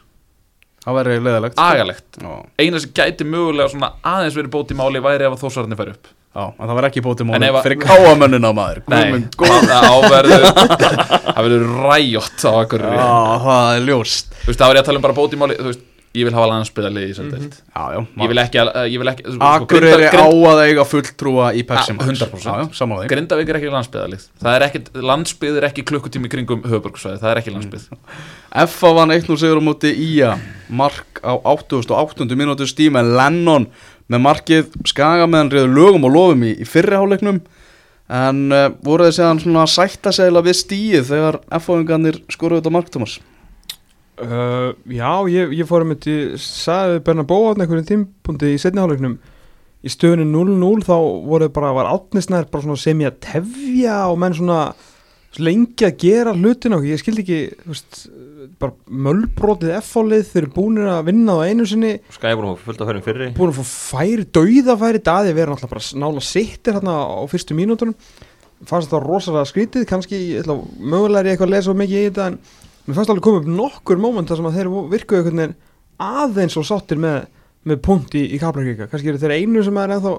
Það væri leðilegt agalegt, Já, eina sem gæti mögulega svona aðeins verið bót í máli væri ef að þósararnir færi upp. Já, en það væri ekki bótið En mónum ef að- Fyrir káamönnina maður. Guð Nei, minn [laughs] góður. það verður [laughs] það verður ræjótt á akkurri Já, það er ljóst. Þú veist, það var ég að tala um bara bót í máli Þú veist, ég vil hafa landsbyðarlið í þessari deild. Já, já Ég vil ekki, að- ég vil ekki Akureyri Grinda- á að eiga fulltrúa í Pepsi Ja, Max 100%. Já, já, samanlega Grindavík er ekki landsbyðarlið Það er er ekki klukkutími kringum höfuborgsvæði, það er ekki landsbyð F.A. vann 1-0 sigur á móti Ía Mark á 88. mínútu Steve Lennon með markið. Skaga meðan reyður lögum og lofum í, í fyrri hálfleiknum. En uh, voru þeir séðan svona sætta segla við stíið þegar F.A.ingarnir skoruðu þetta mark Thomas Uh, já, ég, ég fór um þetta, sagði Berna Bóðan einhverjum tímpundi í setni hálfleiknum í stöðunni 0-0 þá voru bara, var átnisnær bara svona sem ég að tefja og menn svona lengi að gera hlutina og ég skildi ekki, þú veist, bara mölbrótið F-fálið, þeir eru búinir að vinna á einu sinni, Skæbúrum og fullt af hverjum fyrri búin að fá færi, dauðafæri daði, við erum alltaf bara nála sittir hérna á fyrstu mínútunum. Fannst það rosalega skrítið, kannski ég ætla, mögulega er ég eitthvað að lesa mikið í þetta en mér fannst alveg koma upp nokkur móment þar sem að þeir virkuðu einhvern veginn aðeins og sáttir með, með punkt í, í Kaplakrika, kannski eru þeir einu sem er ennþá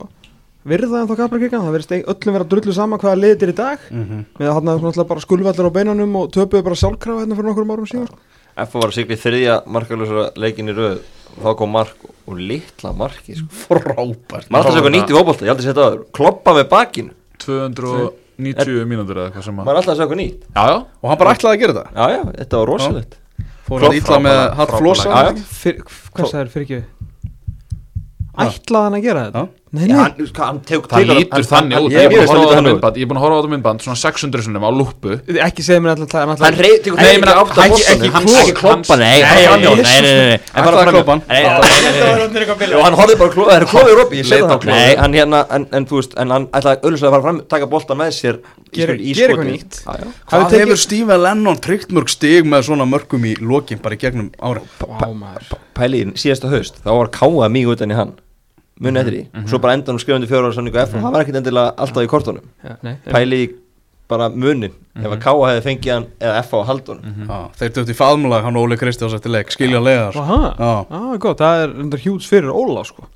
virða ennþá Kaplakrika, það verðist öllum vera drullu sama hvaða liðið er í dag. Mm -hmm. með að hann að bara skulvallar á beinanum og töpuðu bara sjálfkrafa hérna fyrir nokkur árum síðan sko. F var í þriðja markalösa leikin í röð. Og þá kom mark og litla marki sko. Frábært. Maður alltaf segja nýtt í fótbolta, ég að setja það kloppa með bakinu, 290 mínútur eða eitthvað sem að maður alltaf segja eitthvað nýtt. Já, já, og hann bara ætlaði að gera þetta? Já já, þetta var rosalegt. Fór að ítla með hatt flosa. Fyr, hvað sagður fyrir ekki ætlaði hann að gera þetta? Nei, nei, hann, sko, hann tek það lítur þannig út ég Ég er búin að er horfa á út myndband Ég er búin að horfa á þetta myndband svona 600 sinum á lúpu ekki segja mér alltaf hann meina, ekki átt ekki- bossan ekki hann kloppa, ekki kloppa, nei, hann framhjá, Jesus. nei, nei, nei, nei Ætlaði bara að framhjá. kloppa hann. Horfði bara klóð, það er í Leit á það klofið. nei, hann hérna, en, en þú veist, en hann ætlaði auðvitað að fara fram, taka boltan með sér í í gera skotið. eitthvað nýtt. Hvað hefur Steve Lennon tryggt mörg stig með svona mörgum í lokin bara í gegnum ára Vá, maður. pæli í síðasta haust, þá var káa mjög utan í hann muni eftir því, og svo bara endan um skrifandi fjóra ára sanningu F og hann var ekkert endilega alltaf í kortunum. Já, nei, pæli í bara munin ef að káa hefði fengið hann eða F á haldunum. Já, Þeir döfti faðmulag hann Óli Kristjáns eftir leik skiljanlega. Aha, Já, ah, gott, það er undar hjúts fyrir Óla sko.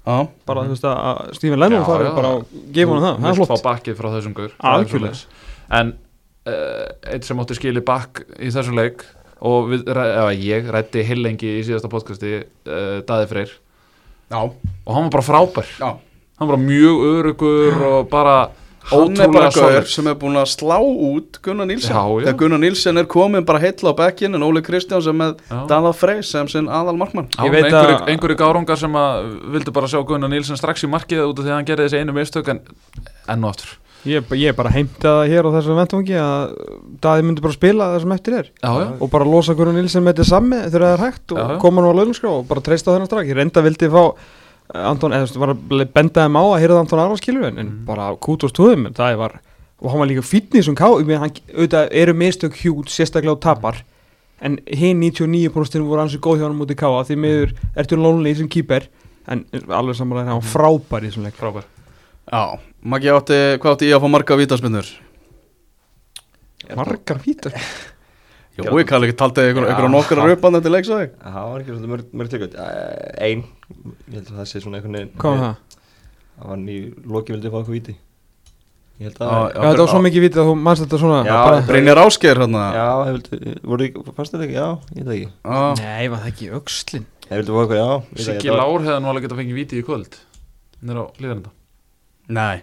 bara þú veist að- að Stephen Lennon já. bara og gefa hann það, það er flott. fá bakkið frá þessum. Það svoleiðis. En uh, eitt sem átti skili bakk í þessum leik og við, eða, ég rætti heilengi í síðasta podcasti uh, Daði Freyr Já, og hann var bara frábær. Já. Hann var bara mjög örugur og bara Hann er bara gaur sem er búin að slá út Gunnar Nílsen Já, já. Þegar Gunnar Nílsen er komin bara heilla á bekkin en Óli Kristjáns er með Já. Dada Frey sem sinn aðal markmann. Já, Ég veit einhverju, að- einhverju gárungar sem að vildu bara sjá Gunnar Nílsen strax í markið út af því að hann gerði þessi einu mistök en enn og aftur Ég, ég bara heimta það hér á þessum ventvangi að Daði myndi bara spila það sem eftir er. Já, já, og bara losa Gunnar Nilsen með þetta sami þegar það er hægt og Já, koma nú á launaskrá og bara treysta þennan strak ég reynda vildi fá eh, Anton, eða var að benda þeim á að hýrða Anton Arvar skilur en, en bara kútust túðum en það var, og hann var líka fítni sem ká, auðvitað eru mistök hjút sérstaklega á tapar en hinn 99% voru ansið góð hjá hann mútið káa því miður ertu lonely sem kýper en alveg samanlega hann var frábær í þessum leik. Frábær Já, Maggi átti, hvað átti ég að fá marga vítaspinnur? margar vítar? [laughs] Jó, ég kalli ekki taldið ykkur, nokkra ha. raupan eftir leiksæði það var ekki svona mörg, tökut ein, ég held að það sé svona einhvern veginn hvað var það? það var ný, loki vildi fá eitthvað víti. Ég held Já, að Já, þetta var svo mikið vítið að þú mannst þetta svona. Brynjar Ásgeir hérna. Já, fannst þetta ekki, já, ég veit það ekki. Já, Nei, var það ekki ekki, Siggi þetta Lár hefði nú alveg getað fengið víti í kvöld. Á Nei,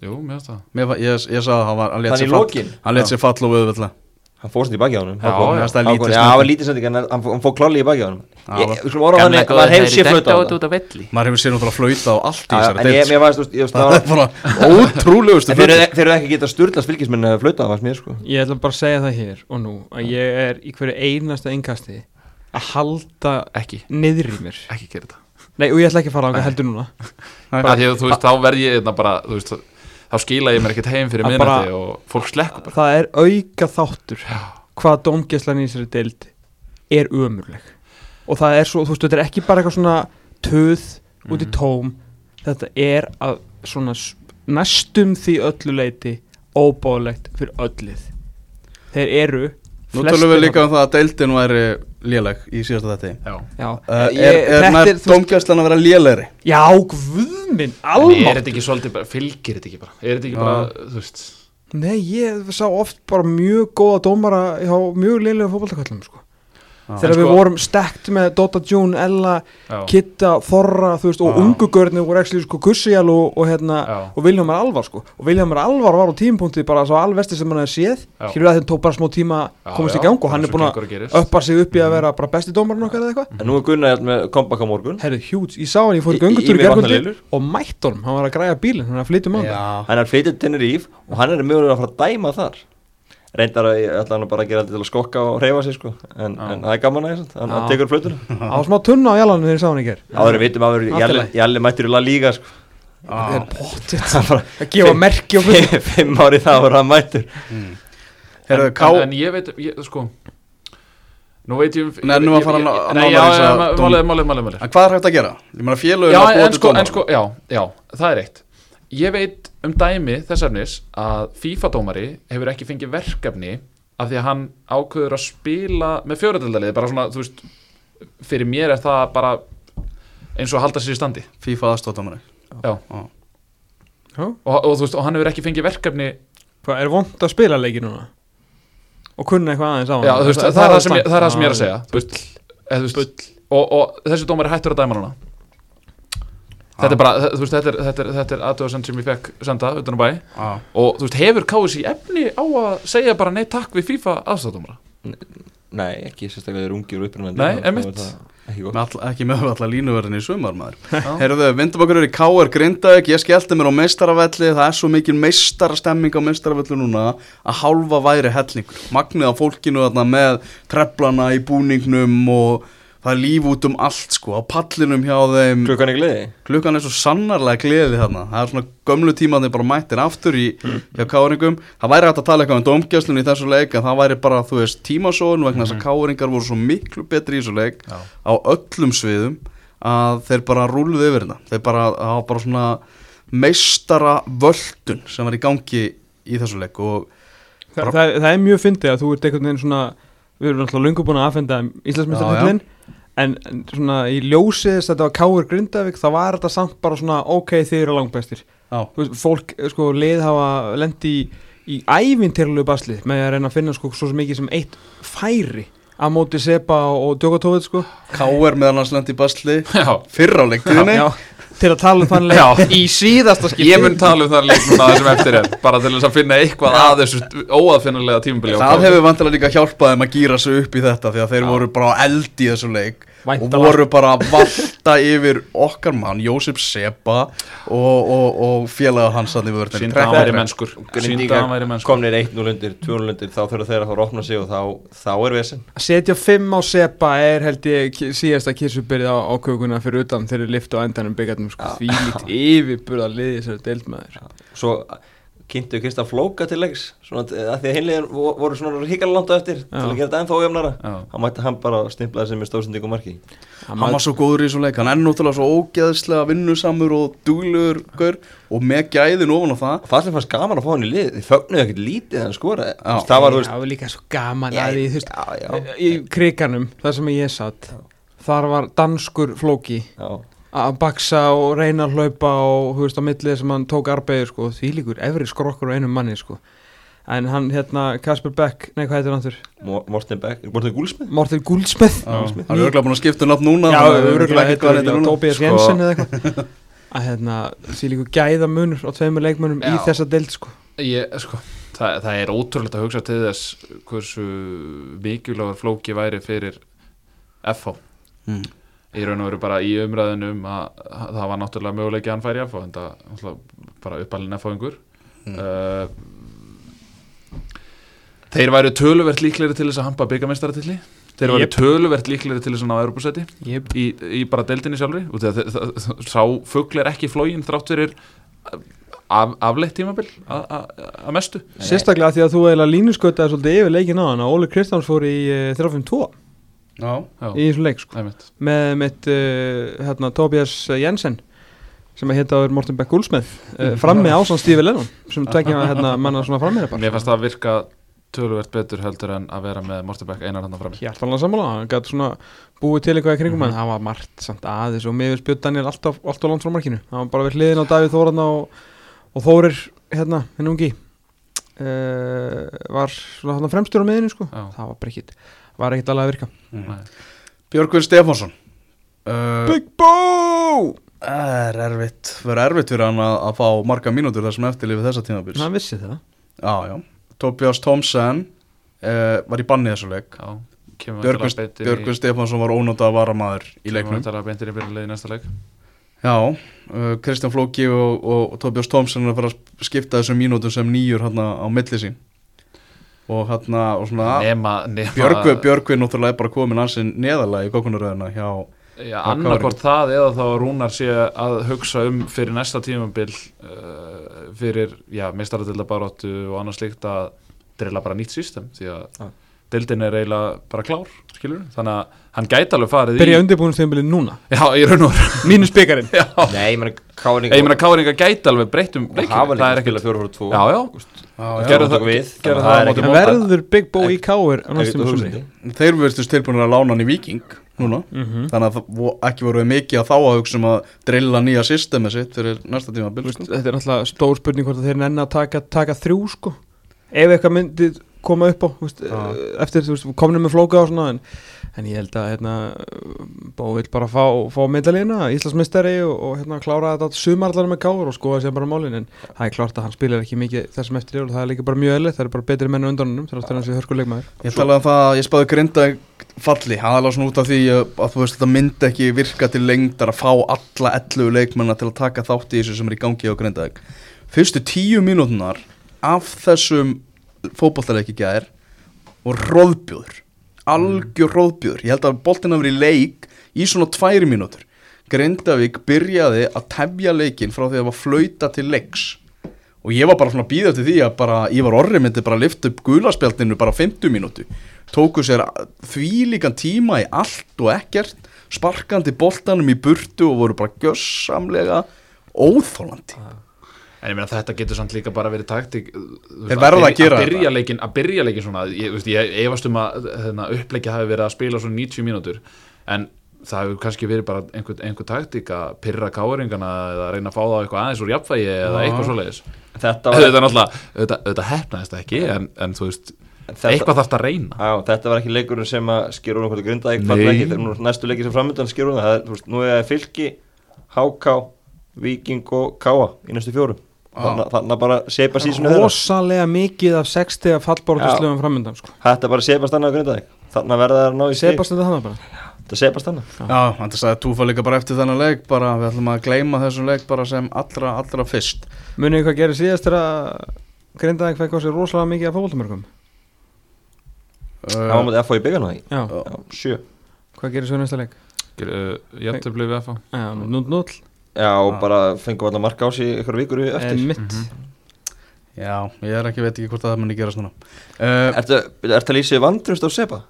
Jú, mér finnst það. Mér, var- ég, ég sagði að hann var hann lét Þannig sér í fall- lokin? Hann let sér fall og auðvitað. Hann fórst í baki á honum. Já, Hákon. já. Mér finnst það Hákon, lítið Já, það var lítið sending en hann fór- hann fór kláli í baki á honum. Já, Ég- var- Við skulum orða þannig, maður hefur sér flöta á það af velli. Maður hefur sér náttúrulega flauta á allt í Já, þessari En ég, deild, mér varst, þú veist, ég veist, Það það er bara ótrúlegustu En þeir eru- þeir eru ekki getað sturlast fylgismenn að flöta það, varst mér sko. Ég ætla bara að segja það hér og nú að ég er í hverju einasta innkasti að halda Ekki, niður í mér. Ekki gera þetta Nei, og ég ætla ekki að fara á hvað heldur núna. [laughs] Að þú veist, þá verð ég einna bara veist, þá skila ég mér ekkert heim fyrir minnati Og fólk slekkur bara. Það er auka þáttur hvað dómgæslan í þessari deild er ömurleg. Og það er svo, þú veist, þetta er ekki bara eitthvað svona töð út í Mhm. tóm. Þetta er að svona næstum því öllu leiti óbáðlegt fyrir öllið þeir eru Nú tölum við líka um það að deildin væri léleg í síðasta þetta Já Já, uh, ég- Er, er þetta nær dómgæslan að vera lélegri? já, guðminn, En er þetta ekki svolítið bara, fylgir þetta ekki bara Er þetta ekki Já. bara, þú veist Nei, ég sá oft bara mjög góða dómara hjá mjög liðlega fótballtakallum sko. Þegar við sko- vorum stekt með Dota June, Ella, Já, Kitta, þú veist, og Já. ungu görnir voru ekki sko Kussijal og, og, hérna, og Viljámar Alvar sko. og Viljámar Alvar var á tímpunkti bara svo alvesti sem hann hefði séð. Já. skilur að þeim tók bara smá tíma Já, að komast já, í gang og hann er búin að uppa sig upp í að vera bara besti dómarinn okkar eða eitthvað. En nú er Gunnar hérna með comeback á morgun. Herðu, hjúts, ég sá hann, ég fór í Í- í- vatnalilur. og mætt honum, hann var að græja bílinn, hann var að flytja Reyndar að ég ætla hann bara að gera þetta til að skokka og reyfa sig sko. En, en það er gaman aðeins, hann, hann Já. tekur flötuna á smá tunna á jalanum þegar ég sá hann í ger Áður við vitum að lagi. Jalli mættur í La Liga sko. Það er bara að gefa merki og fullt [laughs] Fimm ári það var hann mættur. Herðu, en, Ká en, en ég veit, ég, sko. Nú veit ég um Nei, nú að fara ég- að ég- ma- dóm- málið, málið, málið, hvað er hægt að gera? Ég meina félögin Já, að sko, dómara. sko, já, já, það er eitt. Ég veit um dæmi þessarnis að FIFA-dómari hefur ekki fengið verkefni af því að hann ákveður að spila með fjóraðaldaliði, bara svona, þú veist fyrir mér er það bara eins og að halda sér í standi FIFA aðstóttamari Já. Já. Já. og, og þú veist, og hann hefur ekki fengið verkefni Hvað, er vond að spila leiki núna? Og kunna eitthvað aðeins á hann? Já, þú veist, það, það, er það, er það sem ég er að segja Bull, og, og þessi dómari hættur að dæma núna Þetta er bara, þú veist, þetta er, þetta er, þetta er aðtöðasend sem ég fekk senda utan á bæ Já. og þú veist, hefur KSI efni á að segja bara nei takk við FIFA aðstæðdómara Nei, ekki sérstaklega þeir ungir og upprænandi Nei, einmitt. Ekki gott Með all, ekki með alltaf línuverðin í sumar maður. Herðu, vindum okkur er í K.R. Grindavík Ég skellti mér á meistaravelli Það er svo mikil meistarastemming á meistaravelli núna Að hálfa væri hellingur Magnið á fólkinu þarna með Treblana í búningnum Og það er líf út um allt sko Á pallinum hjá þeim. Klukkan er gleði. Klukkan er svo sannarlega gleði þarna. Það er svona gömlu tímaði bara mættir aftur í hjá káringum. Það væri hægt að tala eitthvað um domgjastlun í þessu leik En það væri bara, þú veist, tímasóðun Vegna þess að káringar voru svo miklu betri í þessu leik Já. Á öllum sviðum Að þeir bara rúluðu yfir þetta Þeir bara, það var bara svona Meistara völdun Sem var í gangi í þessu leik Og það, það, það er mjög fyndið að þú ert einhvern veginn svona Við erum alltaf löngu búin að aðfenda Íslandsmyndstarfellin en, svona í ljósið þess að þetta var Káur Grindavík þá var þetta samt bara svona ok þið eru langbæstir já, Þú veist, fólk, sko, lið hafa lendi í, í ævintýrlegu basli með að reyna að finna sko svo mikið sem eitt færi að móti Sepa og Djokotovic sko. K.R. meðan hans lendi í basli Já, Fyrr á leiktíðinni. Já, til að tala um þann leik. Já. í síðasta skipti. Ég mun tala um það leik núna það sem eftir er Bara til þess að finna eitthvað að þessu óaðfinnulega tímabili Það hefur vantilega líka hjálpað þeim að gýra sig upp í þetta því að þeir Já. voru bara á eld í þessu leik Væntanlega. og voru bara að valta yfir okkar mann, Jósef Sepa og, og, og félaga hans allir vörðin Sýnda að væri mennskur. Sýnda að væri mennskur. komnir 1-0 undir, 2-0 undir þá þurfa þeir að fara að opna sig og þá, þá er vesen. Að setja fimm á Sepa er held ég síðasta kísubyrði á, á kökuna fyrir utan þegar þeir lifta á endanum byggarnum sko, því lít yfirburða liði þessari deildmaður svo kynntu Krista Flóka til leiks. Svona að því að hinlegin voru svona á eftir til Já. að gera þetta ennþá ójöfnara Já. hann mætti hann bara stimplaði sem með stóðsendingum marki. Hann var svo góður í þessu leik, hann er náttúrulega svo ógeðslega vinnusamur og duglegur gaur, og með gæðin ofan á það. Það sem fannst gaman að fá hann í lið. Þið fögnuðu ekkert lítið skoraði. Já. það var, þú veist það var líka svo gaman Já, að því, já, já, í kriganum þar sem ég satt þar var danskur flóki. Já. Að baksa og reyna að hlaupa og þú veist á millið sem hann tók arbeið sko, því líkur efri skrokkur á einum manni sko. En hann hérna Kasper Beck, nei hvað heitir hann þurr Mo- Morten Beck, Morten Gúlsmið Morten Guldsmith. Hann er örgulega búin að skipta um nafn núna Já, við vitum örgulega ekki hvað hann heitir. Tobias Sko- Jensen eða eitthvað. Að hérna, því líku gæða munur á tveimur leikmunum í þessa deild sko. Ég, sko, það, það er ótrúlegt að hugsa til þess hversu mikilvægur flóki væri fyrir FH Mm. Í raun og veru bara í umræðinum að að það var náttúrulega möguleiki að hann færi en það náttúrulega bara uppalinn FH-ingur Mm. uh, Þeir væru töluvert líklegri til þess að hampa byggamestaratilli Þeir væru Jep. töluvert líklegri til þess að ná Europasæti yep. í, í bara deildinni sjálfri og þegar það, það, sá fugl er ekki flógin þrátt fyrir af, afleitt tímabil að- að að mestu sérstaklega því að þú eiginlega línuskötaði svolítið yfir leikin á hann að Óli Kristjáns fór í uh, 352 Já, Já, í þessum leik sko. Með mitt uh, hérna, Tobias Jensen sem að hitta áður Morten Beck Guldsmith uh, [laughs] frammi ásand Stífi Lennon sem tekja hérna manna svona frammeira Mér fannst það virka töluvert betur heldur en að vera með Mortenbeck einar hann fram hjartalega sammála, hann gæti svona búið til eitthvað í kringum en það var margt samt aðeins og mér spjöld Daniel alltaf, alltaf langt frá markinu. Hann var bara við hliðin á Davíð Þóranna og, og Þórir hérna, henni ungi uh, var svona hann fremstur á miðinu sko, Já. það var bara ekkit var ekkit alveg að virka. Nei. Björgvin Stefánsson. Uh, Big Bo! Það er erfitt, verður erfitt fyrir hann að, að fá marga mínútur þar sem eftirlifið þessa tímabils. Hann vissi það. Já, já, Tobias Thompson uh, var í banni þessu leik. Já, kemur Björgvin, í- Stefánsson var ónótað varamæður í kemur leiknum. væntanlega beint inn í byrjunlega í næsta leik. Já, uh, Kristján Flóki og, og, og Tobias Thompson er að fara að skipta þessum mínútum sem nýjur hann á milli sín og hann og svona Nema, nema Björgvin, Björgvin náttúrulega er bara komin ansinn neðalega í kokkunaröðuna hjá Já, Hvað annarkvort það eða þá Rúnar sé að hugsa um fyrir næsta tímabil uh, fyrir, já, meistaratilda baróttu og annars líkt að drilla bara nýtt system því að Já. Deildin er eiginlega bara klár, skilur þannig að hann gæti alveg farið byrja í undirbúinustíðanbilið núna? Já, í raun og mínus byggarinn Já, Nei, ég meina Káring ég meina Káringa gæti alveg breytt um leikinn, hafa það líka er spila ekkert 4-4-2 Já, já, Já, Gerðu já. það- við. gerðu það á er móti móta. verður Big Bo í Káir. Þeir verðist tilbúinir að lána hann í Viking núna. Mhm. þannig að það ekki voru mikið að þá að hugsa um að drilla nýja systemi sitt fyrir næsta tíma sko. þetta er náttúrulega stór spurning hvort að þeir nenni að taka, taka þrjú sko. Ef eitthvað myndi koma upp á veist, eftir veist, komnum með flóka og svona en, en ég held að hérna, Bó vil bara fá, fá meðalina, Íslandsmeistari og, og hérna, klára þetta sumarallar með káur og skoða sér bara málin en það er klart að hann spilar ekki mikið þessum eftir og það er líka bara mjög eðlið, það er bara betri menn undanunum þegar hann sé hörkuleikmaður. Ég talaði um það að ég spáði grinda falli, aðalega svona út af því að, að þú veist þetta myndi ekki virka til lengdar að fá alla 11 leikmennar til að taka þátt í þessu sem er í gangi á grindaðeg Fyrstu tíu mínútunar af þessum fótbollaleiki gær og róðbjóður algjör róðbjóður, ég held að boltin hafi verið í leik í svona tværi mínútur. Grindavík byrjaði að tefja leikin frá því að það var flauta til leiks. Og ég var bara svona að býða til því að bara Ívar Orri myndi bara lifta upp gulaspjaldinu bara á 50 mínútu. Tóku sér þvílíkan tíma í allt og ekkert sparkandi boltanum í burtu og voru bara gjössamlega óþólandi En ég meina þetta getur samt líka bara verið taktík Þeir verða að gera að leikin, að byrja leikin svona ég, veist, ég efast um að hérna, uppleikja hafi verið að spila svona 90 mínútur en það hefur kannski verið bara einhver, einhver taktík að pyrra káringana eða reyna að fá það eitthvað aðeins úr jafnvægi eða eitthvað svoleiðis. Þetta [laughs] þetta var, er náttúrulega, þetta, þetta hefnaðist ekki en, en þú veist, þetta, eitthvað þarf það að reyna. Á, þetta var ekki leikurinn sem að skýra úr einhvern grindaðik Nei. falla ekki, þegar nú er næstu leikir sem framöndan er, þú veist, nú er það fylki HK, Viking og Káa í næstu fjórum þannig þannig að bara sepa sísonu þeirra rosalega mikið af 60 að fallbórðarslöfum framöndan sko. Þetta bara sepast annað á grindaðik þannig að verða það að ná í stig. Sebast þetta þannig bara? Þetta sepast annað Já, hann sagði Túfa líka bara eftir þennan leik bara við ætlum að gleyma þessum leik bara sem allra, allra fyrst. Munið hvað gerir síðast þegar Grindavík fekk á sig rosalega mikið af fótboltamörgum Það var mútið FH í byggjarna því Já, Já, sjö. Hvað gerir svo næsta leik? uh, að fá Já, 0-0 Já, og Já. bara fengum alltaf marka á sig ykkur vikur eftir En mitt Mhm. Já, ég er ekki, veit ekki hvort að það muni gerast núna. Uh, Ertu ertu að lýsa vandrumst á sepa?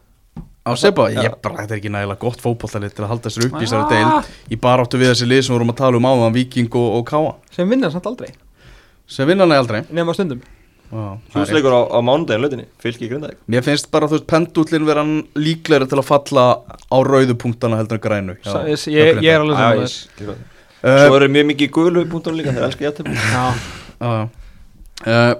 Á Seba, Já. ég bara, þetta er ekki nægilega gott fótbollalið til að halda sér upp í þessari Ah. deil í baráttu við þessi lið sem við vorum að tala um áðan Viking og, og Káa sem vinnar samt aldrei. Sem vinna hann aldrei. Nefn á stundum. Já. Húsleikur á, á mánudaginn lötinni, fylki í grindaðik Mér finnst bara, þú veist, pendullin vera líklegri til að falla á rauðu punktana heldur en grænu Sa- ég, ég, ég er alveg Uh, Svo eru mjög mikið gulu punktunum líka, þeir elska jættum Já, já. Uh,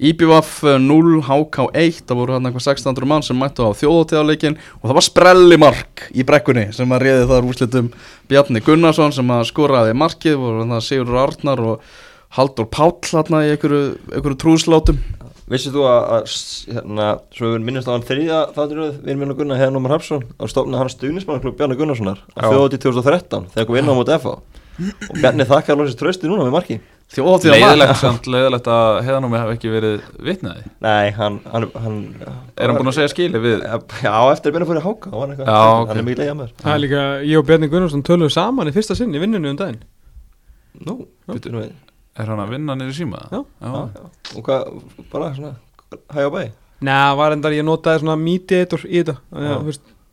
IBVF 0, HK 1 það voru hann eitthvað 1600 mann sem mættu á þjóðóttíðarleikin og það var sprelli mark í brekkunni sem að reyði þar úrslitum Bjarni Gunnarsson sem að skoraði markið voru það Sigurður Arnar og Haldur Páll hérna í einhverju, trúslátum Vissið þú að, að hérna, svo við minnumst á hann þriðja þátturöð við erum Gunnar Heiðan Ómar Hapsson og stofnaði hann stuðnismannklub Bjarni Gunnarssonar á Já. þjóðatíð 2013 þegar kom inn á móti FH og Bjarni þakkar lóksins trösti núna með marki. Þjóðóttíðar Leiðilegt samt, leiðilegt að heiðanúmi hafi ekki verið vitnaði. Nei, hann, hann, hann Er hann búinn að segja skili við Já, eftir að byrja fyrir háka hann, Já, hann ok. er mikið leiða með Það er líka, ég og Bjarni Gunnarsson töluðu saman í fyrsta sinn í vinnunni um daginn. Nú, betur nú við. Er hann að vinna niður í síma? Já. Já, já. Og hvað, bara svona Hæ á bæ? Nei, var endar ég notaði svona mediator í þetta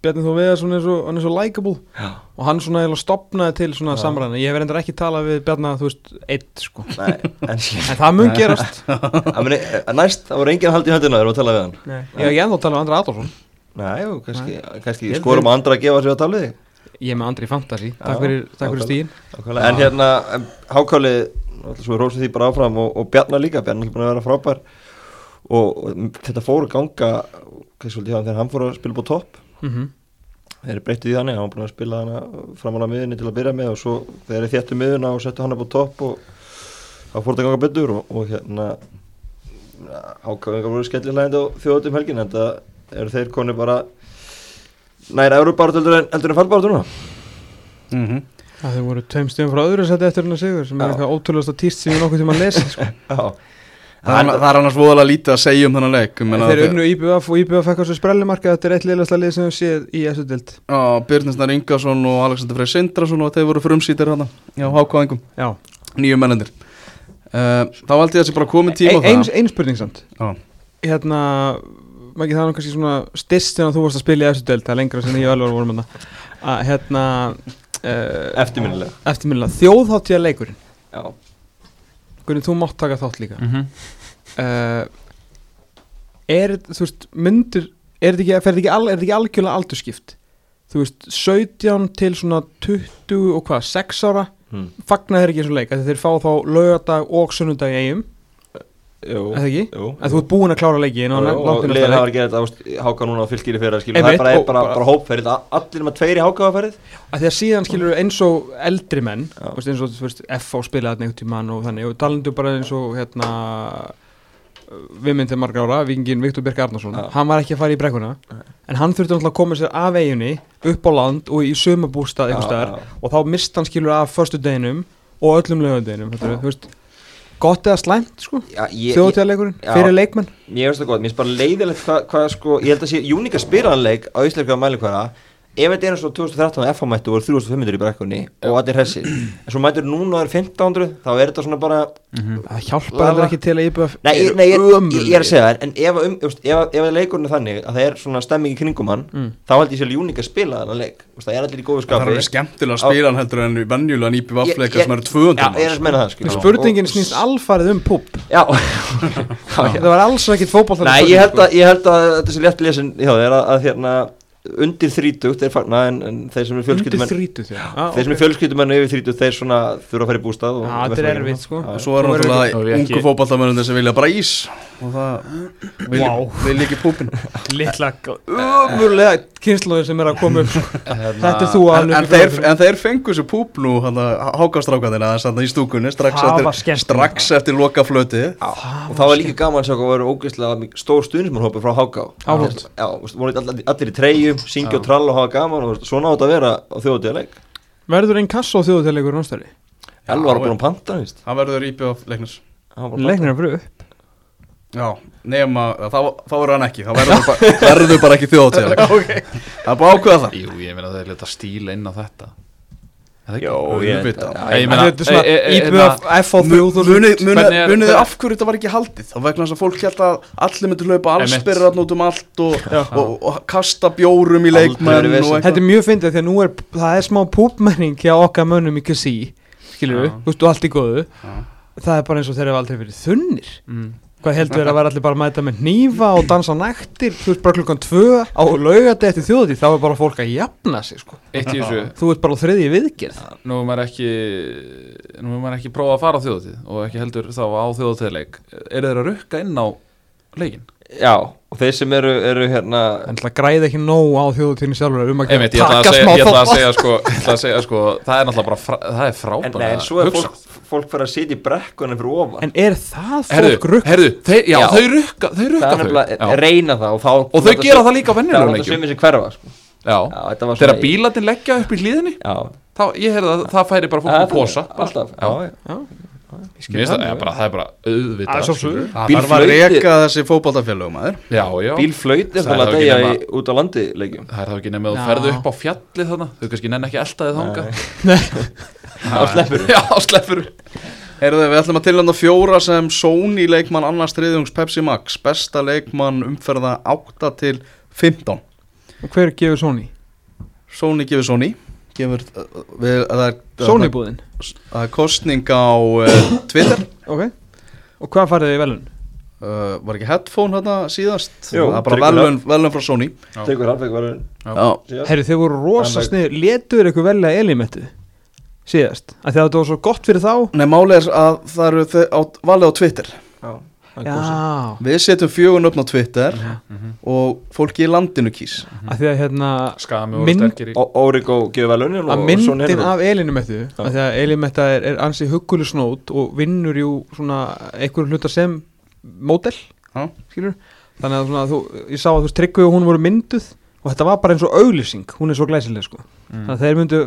Að, Bjarni Þó Veðarsson er svo, svo likeable. Já. Og hann svona stopnaði til svona Já. samræðina ég hef reyndar ekki talað við Bjarni þú veist, eitt sko. Nei, en [laughs] en það mun gerast. [laughs] Það meni, næst, það voru enginn hald í höndina þegar við að tala við hann. Nei. ég hef ekki ennþá talað við Andra Adolfsson. Nei, og kannski, kannski skorum á andra að gefa sér að tala við þig ég er með Andri Fantasy, Já, takk fyrir, takk fyrir stíðin. En hérna, hákálið Svo rósum því bara áfram og, og Bjarnar líka. Bjarnar er búin að vera frábær. Og, að hann hann að Þeir breyttu því þannig, hann var búin að spila hana framan á miðunni til að byrja með og svo þeir eru þéttu miðuna og settu hann upp á topp og þá fór þetta að ganga betur og, og hérna ákvæðingar voru skellilega enda á þjóðutum helgin en það eru þeir koni bara næra eurubáratu heldur en, heldur en fallbáratu núna mm -hmm. það þau voru tveim stíðum frá öðru seti eftir hennar sigur sem er eitthvað ótrúlega tíst sem ég nokkuð tíma að lesa sko. [laughs] Já, það, það er annars voðalega lítið að segja um þennan leik meina þeir unnu IBF og IBF fekk á svo sprellimarka þetta er eitt liðlega lið sem við séð í þessu dild Já, Byrnisnar Ingarsson og Alexander Frey Sindrason og þeir voru frumsýtir hérna Já, hákvæðingum, já, nýju mennendir uh, Þá valdi ég að þessi bara komin tíma á ein, það. ein spurning samt. Já. hérna Maggi, það er kannski svona styrst þegar þú varst að spila í þessu dild það er lengra sem ég og Elvar vorum hérna. Að hérna uh, eftirminnilega. eftirminnilega. Þjóðháttíða leikurinn Já, Gunni, þú mátt taka þátt líka Mm -hmm. uh, er, þú veist, myndir er þetta ekki, ekki, al, er þetta ekki algjörlega aldurskipt þú veist, 17 til svona 20 og hvað, 6 ára hm. fagna þeir ekki eins og leik, af því þeir fá þá lögadag og sunnudag í eigum, Jú, eða ekki? Jú en þú ert búin að klára leiki og, liðin hafa að gera þetta háka núna á fylgskýri fyrir að skilja það er bara, bara, bara- hópferð allir með tveir í því að síðan skilur eins og eldri menn veist, eins og veist, F á spilaði þarna einhvern tímann og þannig og talandu bara eins og hérna við myndið margra ára, vikingin Viktor Birk Arnarsson. Já. hann var ekki að fara í brekkuna en hann þurfti að koma sér af eiginni upp á land og í staðar og þá mist hann skilur af förstu deginum og öllum lögadeginum gott eða slæmt sko, Já, ég, ég, þjóðtíðarleikurinn, Já. fyrir leikmenn. Mér finnst það gott, mér finnst bara leiðilegt hvað hva, sko, ég held að sé Júnika spyranleik á Ísleika mælikvara ef þetta er eins og 2013 að FH mættu voru 3500 í brekkunni og allir hessir en svo mættur núna er 1500 þá er þetta svona bara það hjálpar þetta ekki til að IBF Nei, nei ég, ég, ég er að segja það en ef, um, just, ef, ef að leikurinn er þannig að það er svona stemming í kringum hann Mm. þá held ég sér Júnika spila þennan leik. Það er allir í góðu Það er skapi. alveg skemmtilega að spila hann heldur en venjulega nýpi vaffleika sem eru 200 Já, ég er að menna það skilur. spurningin snýst alfarið um púp [laughs] Já, það var alls ekkit fótboll Undir þrítugt er fagna en, en þeir sem er undir fjölskyldumenn þrítuð já. Ah, þeir sem er fjölskyldumenn yfir þrítugt þeir svona þurfa að fara í bústað og Já, þetta er erfitt, sko. Já, Og svo er náttúrulega ungu fótballtamennir sem vilja bara ís og það vilja, Vá. vilja ekki púpin litla ömurlega kynnslóðir sem er að koma upp sko. þetta er þú en, en, þeir, en þeir fengu þessu púp nú hákastrákaðina þess að í stúkunni strax eftir, strax eftir loka flöti og það var líka gaman að sjá hvað voru ógeðslega stór stuðnismannhópi frá Háká. Áhugavert. Já, þú veist, voru allir, allir í treyjum, syngja og tralla og hafa gaman og svona á þetta að vera á þjóðutíðaleik verður einn kass á þjóðutíðleikur náttúrulega Elvar var búin að panta, það verður íbjöð af leiknars Hann var búinn að leiknir er fyrir upp Já, nema, þá, þá verður hann ekki þá verður bara, [laughs] verður bara ekki þjóðtíðaleg [laughs] okay. það er bara að ákveða það. Jú, ég meina það er leta stíla inn á þetta. Er það ekki? Jó, Ég ég meina, þetta er svona e- e- IBF F á Munið 3000 munið- er- af hverju þetta var ekki haldið? Þá vegna þess að fólk held að allir myndu hlaupa Einmitt. allsbyrðar út um allt og, Já. og, og kasta bjórum í leikmenn þetta er mjög fyndið því að nú er það er smá púpmenning hjá okkar mönnum í við, Já. þú veist, og allt í góðu. Það er bara eins og þeir eru aldrei verið þunnir. Mm. Hvað heldur þér að vera allir bara að mæta með hnífa og dansa nættir, þú veist bara klukkan tvö á laugati eftir þjóðutíð, þá er bara fólk að jafna sig sko. Eitt í þessu, Þú ert bara á þriðji viðgerð. nú er maður ekki nú er maður ekki prófað að fara á þjóðatíð og ekki heldur þá á þjóðatíðleik eru þeir að rukka inn á leikin? Já, og þeir sem eru, eru hérna En það græði ekki nóg á þjóðutíðinu sjálfur um að Einmitt, ég ætla að segja, ég ætla að segja, sko, ég ætla að segja sko, það er náttúrulega bara, fra, það er en, frábæra nei, en svo er fólk, fólk fyrir að sitja í brekkunum fyrir ofan. En er það Herðu, fólk rugg? herðu, þeir, já, Já. þau rukka, þau Það rukka er nefnilega reyna það og, þá, Og þau gera það líka á Það er svimið sem hverfa sko. Já, Já, þetta var þegar bílarnir leggja upp í hlýðinni Já, þá, ég heyrði að það færi bara fólk Það að er bara. Það, það er auðvitað Það. Það Bílflauti- reka þessi já Bílflaut er Það það að í- út á landi leikjum. Það er þá ekki nefnir að þú ferðu upp á fjallið þarna. Þau kannski nenni ekki eldaði þanga [laughs] Á sleppur. Já, á sleppur. Heyrðu, við ætlum að tilhanda fjóra sem Sony leikmann annars þriðjungs Pepsi Max. Besta leikmann umferða 8 til 15 Og hver gefur Sony? Sony gefur Sony gefur, uh, við, það, er, Sony búðin það er kostning á uh, Twitter. Ok. Og hvað farið þið í velun? uh, Var ekki headphone hérna síðast? Jú, Það er bara velun, velun frá Sony. Tegur halvveik var Já, Herru, þið voru rosa Alveg. snið Letuður ykkur velja elimettið Síðast? Af því að þetta var svo gott fyrir þá. Nei, máli er að það eru þau á, valið á Twitter. Já Við setjum fjögun upp á Twitter Mhm. og fólki í landinu kýs. Af því að hérna Skami og Mynd- Órigó gefur velunin að myndin af Elinumettu af því að Elinumetta er, er ansi huggulu snót og vinnur jú svona einhverju hluta sem módel Já. skilur þannig að svona, þú, ég sá að þú veist Tryggvi og hún voru mynduð og þetta var bara eins og auglýsing hún er svo glæsileg sko. Mm. þannig að þeir myndu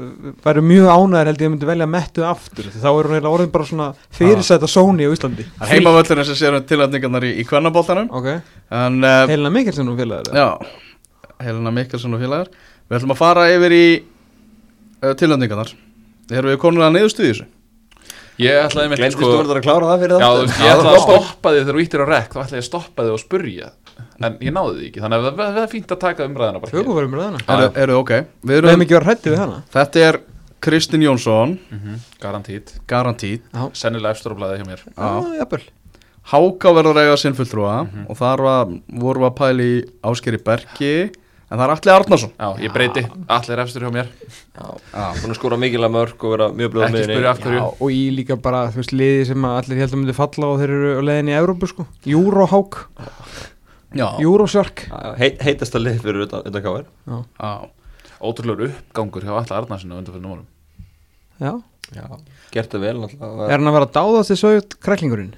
væri mjög ánæður held ég að myndu velja mettu aftur. Þá er hún eiginlega orðin bara svona fyrirsæta Sony á Íslandi. Það er heimavöllurinn sem séum tilhætningarnar í, í kvennabóltanum ok, En uh, Helena Mikkelsen og félagur Já, Helena Mikkelsen og félagar. Við ætlum að fara yfir í uh, tilhætningarnar Erum við konulega neðustu í þessu? Ég ætlaði með sko þú verður að klára það fyrir Já, það veist, ég ætlaði að stoppa þig þegar þú íttir á rekk þá ætlaði ég að stoppa þig og spurja. En ég náði því ekki, þannig að það er fínt að taka umræðina. Tökum hana Já, Eru, já. ok. Við Við erum, ekki verið hrættið við hana. Þetta er Kristinn Jónsson. Mhm, Garantít, Garantít sennilega efstur á blæði hjá mér. Já, jafnvel. Háka verður að eiga sinn fulltrúa Og þar var, vorum við að pæla í Áskeri Berki En það er Atli Arnarsson. Já, ég breyti, allir efstur hjá mér. Hún er skóra mikilega mörg og vera mjög blöð Ekki spyrja af hverju Já, og í líka bara, þú veist, liði sem að allir heldur myndi falla og þeir eru á leiðin í Európu, sko. Eurohawk, Já, Euroshark. Heit, Heitasta lið fyrir utan, KR Já. Ótrúlegur uppgangur hjá allar Arnarsinu undanfyrir númurum Já, Já Gert það vel náttúrulega. Er hann að vera að dáðast í sögut kræklingurinn?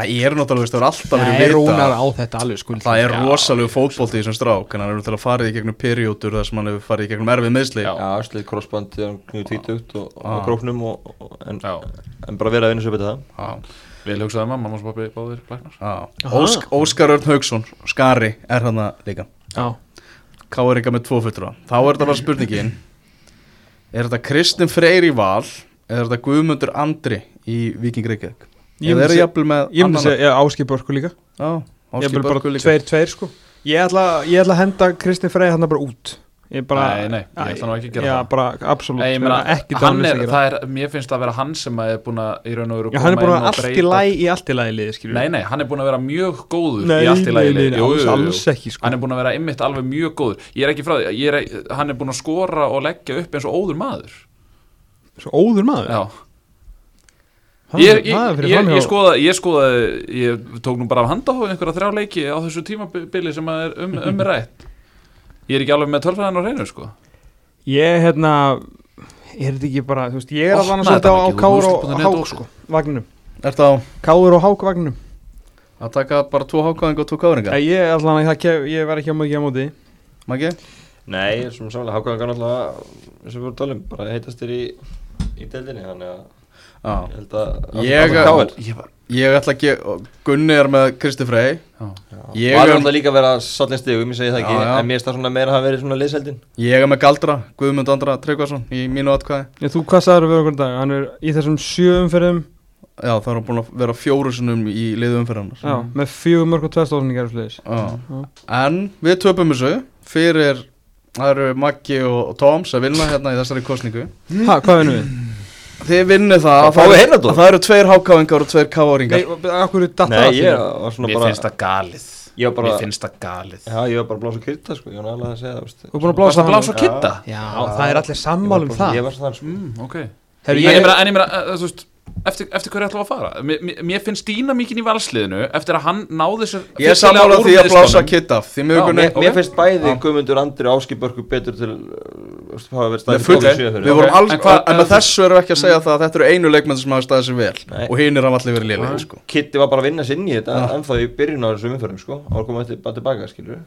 Það er náttúrulega, það er alltaf verið Rúnar vita á þetta alveg skuld Það er rosalegu fótbolti í þessum strák En hann er til að farið í gegnum periódur þar sem hann hefur farið í gegnum erfið meðsli Já. Já, slið crossband þegar hann knúið tvítugt og, og á króknum og, og, en, Já, en bara verið að vinna sér betið það. Já, vel hugsaði maður, mamma og pappi báðir læknar. Óskar Örn Haugsson, Skari, er hann líka. Já, Káeringa með tvo fulltrúa. Þá er þetta bara spurningin Er þetta Kristinn Freyr í val Eða er þetta Guðmundur Andri í Viking Reykjavík Ég myndi er seg- jafnvel með ég myndi annan- segja, já, Áskip Börku líka Börkur líka. tveir, tveir, sko. Ég ætla, ég ætla að henda Kristinn Frey hann bara út. Ég bara Nei, nei, ég ætla nú ekki að gera já, það. bara, absolutt. Nei, ég meina, ekki er, að gera. það. er, mér finnst það að vera hann sem er búin að í raun og veru Já, hann er búin koma að inn og allt í breyta- læg í allt í lægi liði, Nei, nei, hann er búin að vera mjög góður Nei, í allt í nei, lagi nei, lið. nei, Jú, alls, jú, jú. alls ekki, sko. Hann er búin að vera einmitt alveg mjög góður. Ég er ekki frá því, ég er, hann er búin að skora og leggja upp eins og óður maður. Svo óður maður? Já, ég, ég, ég, ég, skoðaði, ég skoðaði, ég tók nú bara af handahóð einhverja þrjá leiki á þessu tímabili sem að er um, um með rætt. Ég er ekki alveg með tölfræðan á reynu, sko. Ég, hérna Er þetta ekki bara, þú veist, ég er alveg Opnaðu svolítið þetta á Káur og veist, Hák, sko. Vagninum. Er það Káur og Hák vagninum. Að taka bara tvo hákvæðinga og tvo káringa Ég er allan að ég, ég var ekki á móti, ekki á móti. Maggi? Nei, sem samlega Hákaðan náttúrulega eins og við vorum talum, bara heitast þér í í deildinni, þannig að ég held að Ég- að Ég Ég ætla ekki, Gunni er með Kristi Frey já. Ég og hann er er, alltaf líka að vera sallin stigum, ég segi það ekki Já, já. en mér það svona meira að hafa verið svona liðseldin ég er með Galdra Guðmund Andra Tryggvason í mínu atkvæði Ég, Þú, hvað sagður við okkur dag? Hann er í þessum sjö umferðum Já, það er búin að vera fjóru sinnum í liðu umferðarnar Já, með fjögur mörg og. Já. En við töpum þessu fyrir Það eru Maggi og, og Tom sem vinna hérna í þessari kostningu Ha, hvað vinnum við? Þið vinnið það að það, Heyrnardór? að það eru tveir hákáingar og tveir káaringar. Nei, er Nei, ég var svona Mér bara finnst það galið. Ég var bara Mér finnst það galið. Já, ég var bara að blása kyrta sko, ég var nálega að segja það. Þú er búin að blása það blása kitta? Já, það er allir sammála um það. Ég var svona þar sko. Mm, En ég meina, eh, þú veist Eftir, eftir hverju ætlum við að fara? Mér, mér- finnst Dína mikið í valsliðinu Eftir að hann náði sér Ég er úr því að blása meiðslunum. kitt af Því Já, mjög Mér, mér finnst bæði Guðmundur Andri og Áski Börku betur til uh, staðið full, fyrir sjö fyrir. við vorum Ok, alls, en en, hvað- með en- þessu erum við ekki að segja það að þetta eru einu leikmenn sem hafa staðið sér vel Nei. og hinn er hann allir verið liðlega sko. Kitty var bara að vinna sinni í þetta ennþá í byrjun á þessum umförum sko hann var komið tilbaka skilur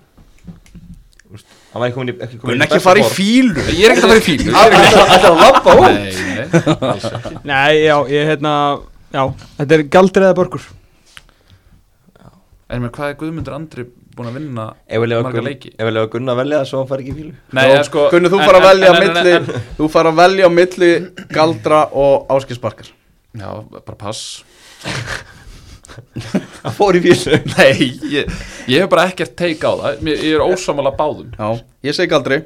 hann var ekki komin í ekki komin Gunn ekki fara í fílu Ég er ekki að fara í fílu Þetta er að labba út? Nei, nei, [laughs] Nei, já, ég hérna Já, þetta er galdriða börgur En mér, hvað er Guðmundur Andri búin að vinna marga leiki? ef við lefa Gunn að velja það svo hann fari ekki í fílu Nei, sko Gunni, þú fara að velja milli Þú fara að velja á milli Galdra og Áskisbarkar Já, bara pass hann fór í fílu Nei, ég, ég hef bara ekkert teik á það. Mér- Ég er ósámála báðum. Já, ég segi Galdri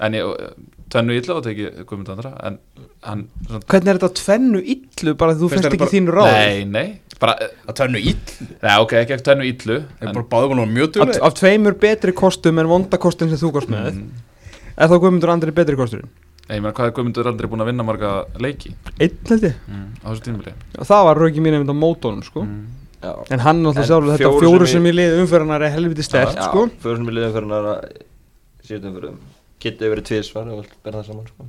En ég, tvennu illa og teki Guðmundur Andra En hann svona, Hvernig er þetta tvennu illu? Bara að þú Finnst ekki bara- þínu ráð? Nei, nei. Bara, eh, Það tönnu ill nei, ok, ekki ekki tvennu illu Það er en, bara báðum hann mjög af, tveimur betri kostum en vonda kostum sem þú kost með. Er þá Guðmundur Andri betri kosturinn? Ég meina, hvað er Guðmundur Andri búin að vinna marga leiki? Einn held ég. Á þessu tímabili. Og það var rauki mín einmitt á mótónum sko. Já. En hann En sjálfur þetta fjóru fjóru sem í- í liði umfyrirnar er helviti stert Já, sko. fyrir sem fyrir hann að síðan fyrir hefur verið tvísvar og það saman sko.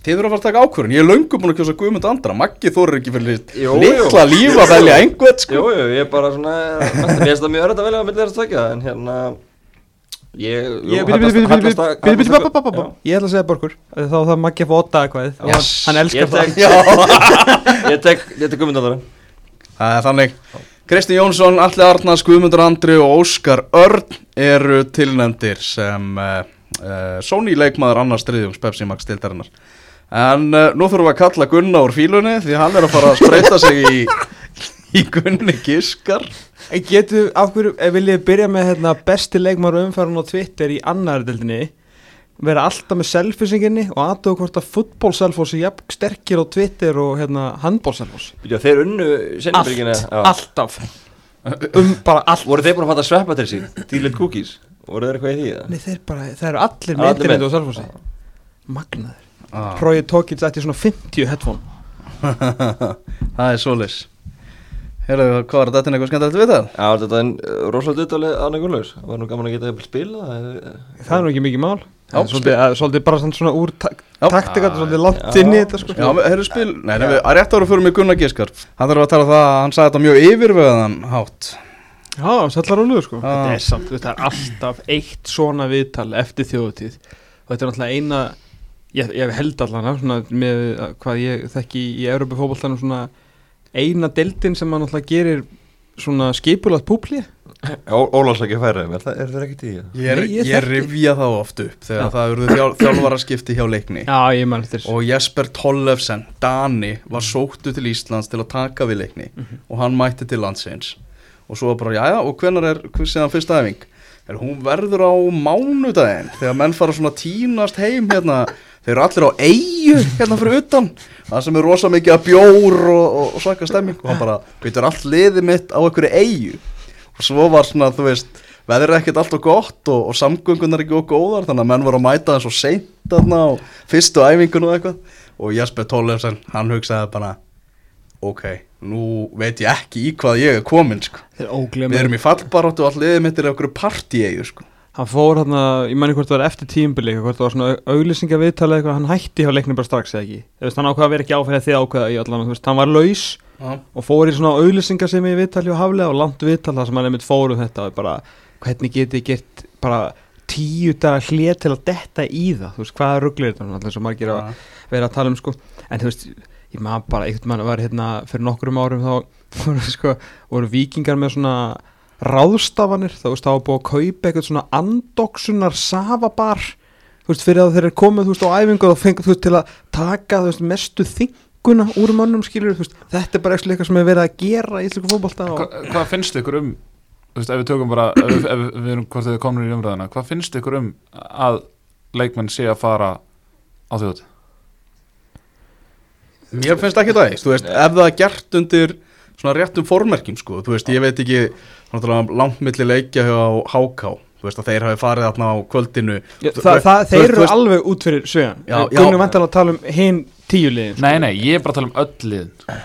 Þið þurfa að fara að taka ákvörðun. Ég er löngu búin að kjósa Guðmund Andra. Maggi þórir ekki fyrir Jú, litla líf að velja einhvern sko. Jú, jú, ég er bara svona [laughs] Mér finnst það mjög örð að velja á milli þess að tvekja En hérna Ég, ætla að segja Borgur Þá þá Maggi að fá åtta eitthvað hann, elskar það. [laughs] Ég tek, það er þannig. Kristi Jónsson, Alli Arnars, Guðmundur Andri og Óskar Örn eru tilnefndir sem uh, uh, Sony leikmaður annars þriðjums Pepsi Max dildarinnar en uh, nú þurfum við að kalla Gunna úr fílunni því hann er að fara að spreita sig í, [laughs] í Gunni Giskar En getur, af hverju, ef viljið byrja með hérna, besti leikmaður umfæran á Twitter í annar deildinni? Vera alltaf með selfisinginni og aðtöðu hvort að fútbólselfos er jafn sterkir á Twitter og hérna handbólselfos Þeir unnu Sennibyrgina Allt, alltaf. Um bara allt. Voru þeir búin að fatta sveppa til sín? Dílit cookies? Voru þeir eitthvað í því? Nei, þeir bara, það eru allir með. internetu og selfosi Magnaður. Ah. Prófið tókið þetta í svona 50 headphone. [laughs] Það er svolis Herðu, hvað var þetta? Eitthvað skemmtilegt við það? Já, þetta er rosalega duttalið Anna Gunnlaus Það var nú gaman að geta jafnvel spila það Það er nú ekki mikið mál. Það er Svolítið, bara svona, svona úr taktika, svolítið langt Já. inn í þetta sko. Já, herru spil, nei, nei, við, að rétt ára fyrir mig Gunnar Giskar Hann þarf að tala um það að hann sagði þetta mjög yfirvegaðan hátt. Já, sallar og lugur sko. Þetta er samt, það er alltaf eitt svona viðtal eftir þjóðutíð og þetta er náttúrulega eina eina deildin sem hann náttúrulega gerir svona skipulagt púpli ekki færa þeim, er það- er í það? Ég, ég ég rifja það oft upp þegar Já. það eruðu þjál, þjálfara skipti hjá leikni Já, ég man eftir og Jesper Tollefsen, Dani var sóttu til Íslands til að taka við leikni og hann mætti til landsins og svo bara, jæja, og hvenar er hver séðan fyrsta æfing? Er hún verður á mánudaginn þegar menn fara svona tínast heim hérna, þeir eru allir á eigu hérna fyrir utan, það sem er rosa mikið að bjór og, og, og svaka stemming. Og hann bara, veitur allt liðið mitt á einhverju eigu og svo var svona, þú veist veður ekkert alltaf gott og, og samgöngunar ekki okkur góðar þannig að menn voru að mæta það svo seint þarna á fyrstu æfingun og eitthvað. Og Jasper Tollefsen, hann hugsaði bara ok, nú veit ég ekki í hvað ég er komin sko. Við erum í fallbaróttu og all liðið mitt er einhverju partíegu sko. Hann fór hann ég manni hvort það var eftir tímbili hvort það var svona auglýsinga viðtalið eitthvað hann hætti hjá leiknum bara strax eða ekki. Veist, hann ákveða að vera ekki áfæðið þið ákveða í allan veist, hann var laus og fór í svona auglýsinga sem ég viðtali og haflega og langt viðtal það sem hann einmitt fór um þetta bara hvernig geti ég gert bara tíu dagar hlið til að detta í það? Þú veist hvað rugglir þetta? Alltaf svo margir að vera að tala um sko. En þú veist ég maður bara einhvern mann var hérna fyrir nokkrum árum þá [laughs] voru sko voru vikingar með svona ráðstafanir þá veist það var búið að kaupa eitthvað svona andoksunar safabar þú veist fyrir að þeir eru komið þú veist á æfingu og fengið þú veist til að taka þú veist mestu þinguna úr mönnum skilur þú veist þetta er bara eitthvað sem er verið að gera í íslengu fótbolta og Hva, Hvað finnst ykkur um þú veist, ef við tökum bara, ef, við- ef við erum hvort þið komnir í umræðina, hvað finnst ykkur um að leikmenn sé að fara á þjóð Mér finnst ekki það eist, þú veist, ef það er gert undir svona réttum formerkjum, sko, þú veist, ég veit ekki, náttúrulega langt milli leikja hjá HK, þú veist, að þeir hafi farið þarna á kvöldinu. Já, það, það, þú þeir eru alveg út fyrir já. Gunni vantar að tala um hinn tíu liðin sko. Nei, nei, ég er bara að tala um öll liðin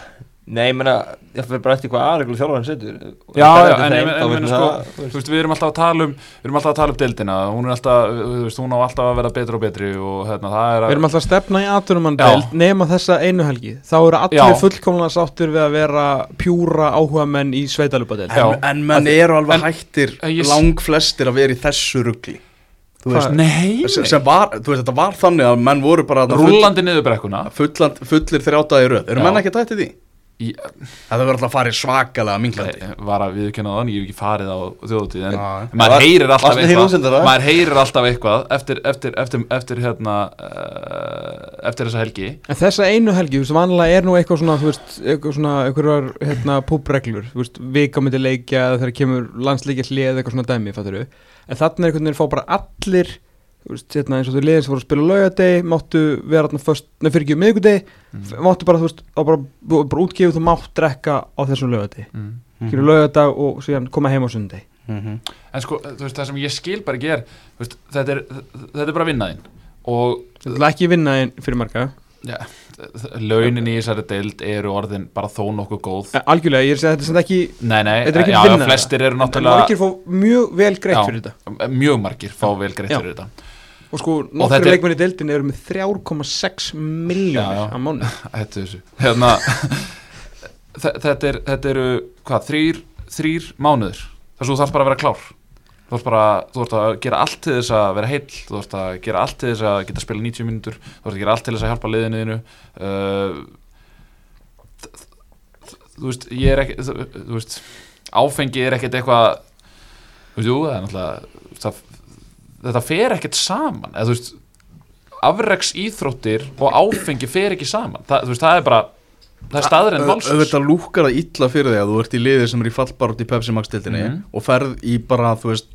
Nei, ég meina, ég fyrir bara eftir hvað aðreglu þjálfarinn setur Já, já, það en ég við sko það, þú veist, við erum alltaf að tala um Við erum alltaf að tala um deildina Hún er alltaf, þú veist, hún á alltaf að vera betri og betri Og hérna, það er Við að erum alltaf að stefna í Já. aðturumanndeild nema þessa einu helgi þá eru allir Já. fullkomlega sáttir við að vera pjúra áhuga menn í sveitalupadeild Já. En, en menn eru alveg en- hættir ég- lang flestir að vera í þessu rugli. Þú veist, Hvað? Nei, sem, var, þú veist, þetta var þannig að menn voru bara rúlandi niður brekkuna fullir þrjátaði röð. Eru Já. menn ekki tættið því? Í- Það verður alltaf að fara svakalega minglandi. Var að viðkynna þannig, ég hef ekki farið á þjóðutíð en Já. maður heyrir alltaf eitthvað. maður heyrir alltaf eitthvað eftir, eftir, eftir, eftir hérna uh, eftir þessa helgi. En þessa einu helgi, þú veist, vanlega er nú eitthvað svona, þú veist, eitthvað svona, eitthvað hérna, púbreglur, þú veist, vika myndi leikja þegar kemur landsleikja hlið eitthvað svona dæmi, fattur við, en þarna er einhvern veginn fá bara allir, hérna eins og þau liðin sem voru að spila laugadegi, máttu vera þarna först, nei fyrir ekki um miðgudegi, Mm. máttu bara, þú veist, á bara, bara útgefið þú mátt drekka á þessum laugadegi, mm. mm. kemur laugadag og síðan koma heim á sundi. Mhm. en sko, þú veist, það sem ég skil bara ekki er þú veist, þetta, er, þetta er bara vinnaðinn og Þetta er ekki vinna einn fyrir marga, ja, launin í þessari deild eru orðin bara þó nokkuð góð en algjörlega, ég er að segja, þetta er sem ekki, nei, nei, þetta er ekki já, vinna já, flestir eru en náttúrulega margir fá mjög vel greitt fyrir þetta. mjög margir fá vel greitt fyrir þetta Og sko, nokkru er- leikmenn í deildin eru með 3,6 Já, miljónir á mánu. [laughs] Hérna, [laughs] þe- þetta, er, þetta eru hvað, þrýr, þrýr mánuður þess að þú þarf bara að vera klár. Þú þarf bara, þú að gera allt til þess að vera heill. Þú þarf að gera allt til þess að geta spila 90 mínútur. Þú þarf að gera allt til þess að hjálpa liðinuðinu uh, þú veist, ég er ekki þú, veist, áfengi er ekkert eitthvað jú, það er náttúrulega það, þetta fer ekkert saman eða þú veist afreks íþróttir og áfengi fer ekki saman. Þú veist, það er bara það er staðurinn málsins. auðvitað lúkar það illa fyrir þig að þú ert í liði sem er í fallbarótt í Pepsi Max dildinni Mhm. og ferð í bara, þú veist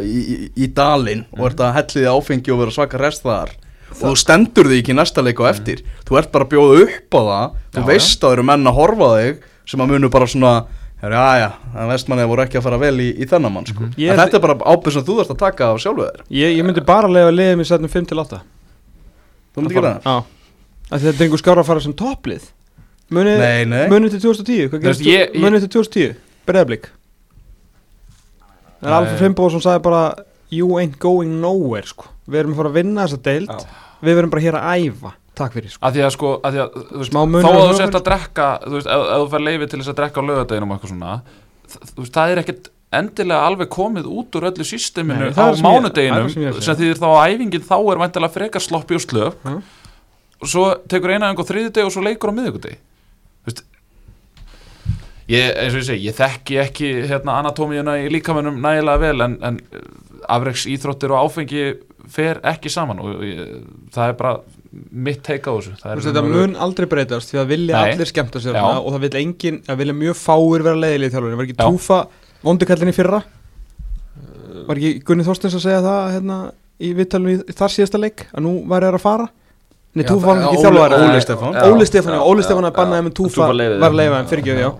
í, í, í dalinn og ert að helli þig áfengi og vera svaka rest þar og þú stendur þig ekki næsta leik og eftir. Þú ert bara að bjóða upp á það. Þú Já, veist að það eru menn að horfa þig sem að munu bara svona já, já, það vestmanni voru ekki að fara vel í, í þennan mann sko. Ég en held- þetta er bara ábyrð sem þú þarfst að taka af sjálfu þér. Ég, ég myndi bara lega liðið mér setnum 5 til 8 þú myndi gera það? Já. Þetta er einhver skára að fara sem topplið. Munið Nei, nei. munið til 2010 Hvað Þú veist, gerist ég- ég- munið til 2010 Breiðablík Það er Nei. Alfred Fimbo sem sagði bara You ain't going nowhere sko. Við erum að fara að vinna þessa deild. Já. Við verum bara hér að æfa Takk fyrir sko. Að því að sko, að því að, þú veist, Smá munur þó á að þú sért að drekka þú veist, ef, þú fær leifi til þess að drekka á lögadeginum og eitthvað svona þú veist, það er ekkert endilega alveg komið út úr öllu systeminu Nei, á mánudeginum sem sem þýðir þá að æfingin þá er væntalega frekar sloppi og slöp Já. og svo tekur eina einhver þriðjudeg og svo leikur á miðvikudegi þú veist ég, eins og ég segi, ég þekki ekki hérna anatómíuna í líkamennum nægilega vel en, en afreiks íþróttir og áfengi fer ekki saman og ég, það er bara mitt teika á þessu. Það Þú er veist, Þetta mun aldrei breytast því að vilja Nei. allir skemmta sér og það vil engin, það vilja mjög fáir vera leiðilega í þjálfurinn, var ekki Já. túfa vondukallin í fyrra? Var ekki Gunni Þorstins að segja það hérna, í vittalum í þar síðasta leik að nú væri það að fara? Nei, túfa var ekki þjálfari. Óli Stefán. Óli Stefán, Óli Stefán að já. bannaði með túfa var leifaðin, fyrirgjöf, já.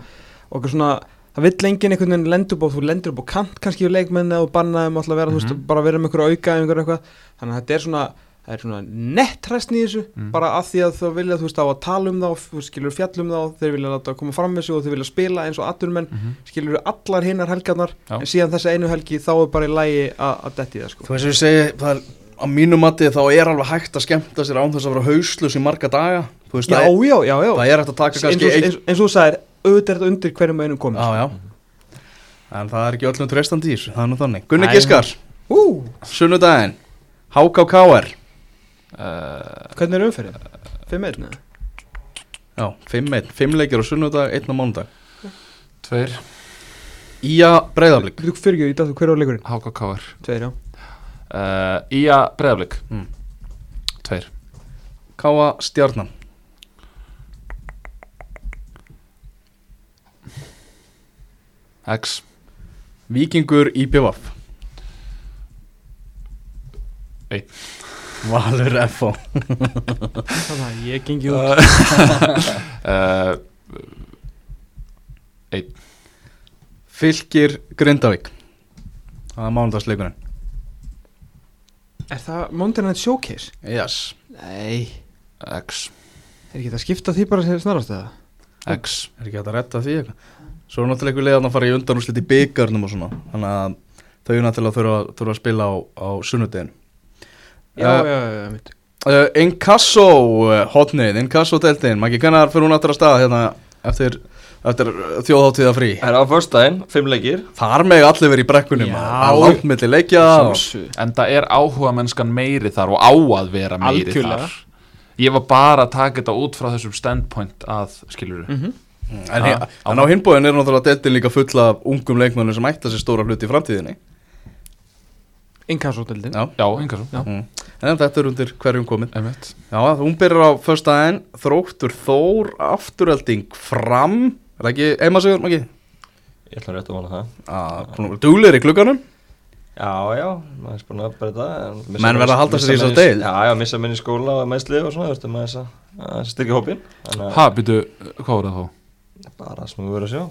Og svona, það vill engin einhvern veginn lendur upp á, þú lendur upp á kant kannski í leikmenni og bannaði um alltaf að vera, þú veist, Mhm. bara vera með einhverja auka einhverja eitthvað, þannig að þetta er svona það er svona nettræstn í þessu Mm. bara af því að þú vilja, þú veist, á að tala um þú skilur fjallum og þeir vilja láta koma fram með sig og þeir vilja spila eins og atvinnumenn Mhm. skilur allar hinnar helgarnar Já. en síðan þessa einu helgi þá er bara í lægi að að detti það sko. Þú veist sem ég segi, það er á mínu mati þá er alveg hægt að skemmta sér án þess að vera hauslus í marga daga Þú veist, Já, það, er, já, já, já. það er hægt að taka eins kannski og, eitt eins, eins og þú sagðir, auðvitað er þetta undir hverjum einum komið Já, já. En það er ekki öllum treystandi í þessu, það er nú þannig. Gunni Nei. Giskar, sunnudaginn. HKKR hvernig er umferðin? 5-1 neða? Já, 5-1, 5 leikir á sunnudag, 1 á mánudag. Tveir. Ía Breiðablík Þú fyrir ekki í dag, hver var leikurinn? HKKR Tveir, já. Uh, Ía Breiðablík Mm. tveir. Káa Stjarnan. X. Víkingur í BVF Valur F.O. Þannig að ég gengi út. [laughs] Uh, Fylgir Grindavík. Það er mánudagsleikurinn. Er það Mountain Night Showcase? Yes. Nei. X. Er ekki þetta að skipta því bara sem snarast eða? X. Er ekki hægt að retta því eitthvað? Svo er náttúrulega einhver leiðan að fara í undanúslit í byggarnum og svona. Þannig að þau náttúrulega þurfa, þurfa að spila á, á sunnudegin Já, Eh, já, já, já, mitt uh, Inkasso uh, hotnið, Inkasso deltin Maggi, hvernig fyrir hún aftur að staða hérna eftir, eftir þjóðháttíða frí Það er á förstæðin, fimm leikir. Þar meg allir verið í brekkunum milli leikja. En það er áhuga mennskan meiri þar og á að vera meiri Algjörlega. þar Ég var bara að taka þetta út frá þessum standpoint að, skilur mm -hmm. En, ja, en á hinbóðin er náttúrulega deltin líka full af ungum leikmönnum sem ætta sér stóra hluti í framtíðinni. Inkasso-deldin Já, Já, Já. Mm. En þetta er undir hverjum komin Einmitt. Já, hún byrjar á föstudaginn Þróttur Þór, afturölding fram Er það ekki heimasigur, Maggi? Ég ætla rétt að vona það Dúlir í klukkanum Já, já, maður er spúin að breyta Menn verða að halda missa sig í þessa menn deil. Já, já, missa menn í skóla og meðsli og svona, þú veist, maður þess að- að styrkja hópin Ha, býtu, hvað voru það þá? að bara sem við verðum að sjá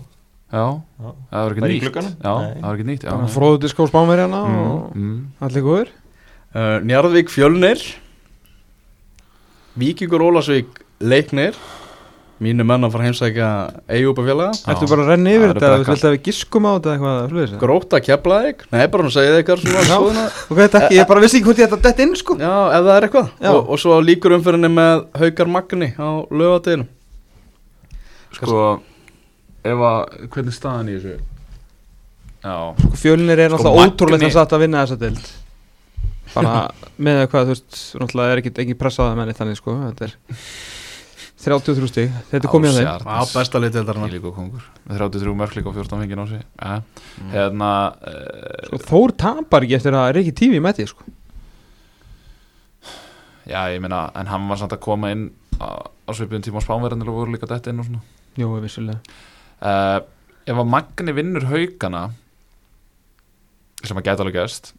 Já, Já. það var ekki nýtt glugganum? Já, það var ekki nýtt já. Fróðu diskó spánverjana Mm, og mm. allir góður uh, Njarðvík Fjölnir Víkingur Ólasvík Leiknir. Mínu menn að fara heimsækja Eyjúpa félaga. Ertu bara að renna yfir þetta. Viltu að við giskum á þetta eitthvað Gróta Keflaðik Nei, bara hann segið eitthvað svona Já. skoðuna. Ok, takk, ég bara vissi ekki hvort ég ætta dett inn sko. Já, ef það er eitthvað. Og, og svo líkur umfyrinni með Haukar Magni á lögadeginu Sko, ef að, hvernig er staðan í þessu? Já, Fjölnir er Sko, náttúrulega ótrúlega þess að vinna þessa deild Bara með hvað, þú veist Náttúrulega er ekki, ekki pressaða menni þannig sko Þetta er 33 stig. Þetta er komið að þeim. Á besta litið þetta kongur. Með 33 mörk líka og 14 fengið á sig ja. Mm. Hérna uh, sko, Þór tapar ekki eftir að Riki Tífi mæti sko. Já, ég meina, en hann var samt að koma inn á, á svipum tíma á spánverðin og voru líka dætt inn og svona. Jú, vissulega. Uh, Ef að Magni vinnur haugana sem að gæta alveg gæst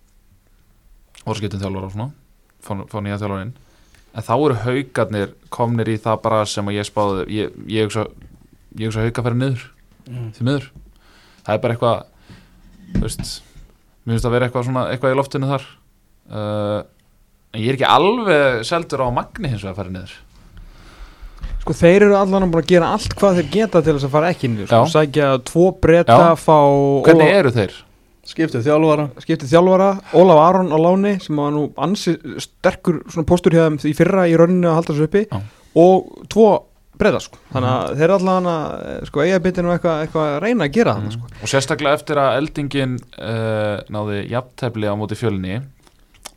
og skiptum þjálfur og svona fá, fá nýja þjálfurinn en þá eru haugarnir komnir í það bara sem að ég spáði ég, ég hugsa, ég hugsa hauga fyrir niður Mm. því miður það er bara eitthvað þú veist, mér finnst að vera eitthvað svona eitthvað í loftinu þar uh, en ég er ekki alveg seldur á að Magni hins vegar að fara niður Sko þeir eru allan að gera allt hvað þeir geta til þess að fara ekki í sko. Sækja tvo breyta, fá hvernig eru þeir? Skiptið þjálfara skiptið þjálfara, Ólaf Aron á láni sem var nú ansi sterkur svona postur hjá þeim í fyrra í rauninu að halda þessu uppi Já. og tvo breyta sko. þannig að þeir allan að sko, eiga bitinu eitthvað eitthva að reyna að gera þannig sko. og sérstaklega eftir að eldingin uh, náði jafntefli á móti fjölni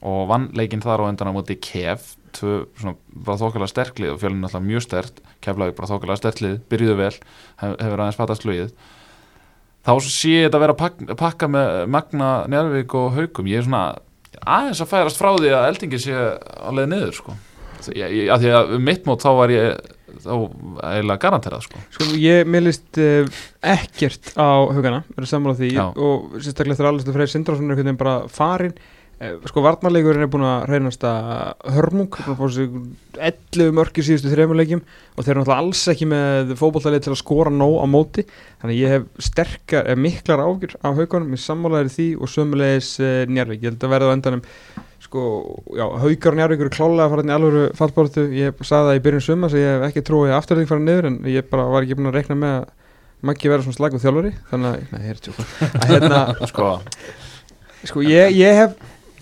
og vann leikinn þar á endan á móti kef bara þokkalega sterklið og fjölni alltaf mjög stert keflaði bara þokkalega sterklið, byrjuðu vel hef, hefur aðeins fattast flugið þá sé ég þetta vera að pakka, pakka með Magna, Njárvík og Haukum ég er svona aðeins að færast frá því að eldingin sé á leið niður sko. ég, ég, að því að um mitt mót þá var ég þá eiginlega garanterað sko. Sko, ég meðlist uh, ekkert á hugana, verður sammála því Já. og sérstaklega þegar Alistair Freyr Sindrason er einhvern veginn bara farin sko varnarleikurinn er búin að reynast að hörmung, búin að fá sig 11 mörki síðustu þrejumuleikjum og þeir eru náttúrulega alls ekki með fótballtalið til að skora nóg á móti. Þannig að ég hef sterkar, eh, miklar ágjur á haugunum, ég sammálaði því og sömulegis uh, Njarvík, ég held að verða á endanum sko, já, haukar og njárvíkur er klálega að fara inn í alvöru fallbáratu ég sagði það í byrjun summa sem ég hef ekki trúið afturðing fara niður en ég bara var ekki búin að reikna með að Maggi verða svona slagur þjálfari. Þannig að, nei, hérna, [laughs] sko, sko, ég, ég hef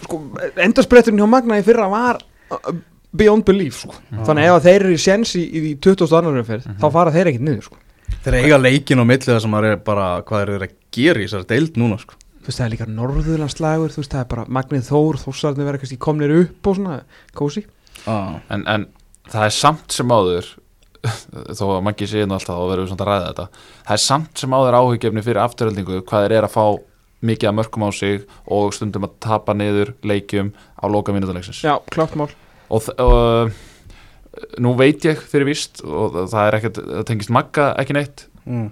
sko, endarspretturinn hjá Magna í fyrra var uh, beyond belief, sko þannig að ef að þeir eru í séns í, í 20. annarum fyrir Mhm. þá fara þeir ekkert niður, sko Þeir eiga leikin á milli það sem er bara Hvað er að gera í þessari deild núna sko. þú veist, það er líka norðurlandslagur, þú veist, það er bara Magnið Þór, Þórsarni verða kannski komnir upp og svona, kósi ah. en, en það er samt sem áður [laughs] þó að Maggi sé nú alltaf verðum við svona að ræða þetta það er samt sem áður áhugjefni fyrir afturöldingu hvað þeir eru að fá mikið að mörgum á sig og stundum að tapa niður leikjum á loka mínutuleiksins Já, klátt mál. Og, og nú veit ég fyrir víst og það er ekkert, það tengist Magga ekki neitt mm.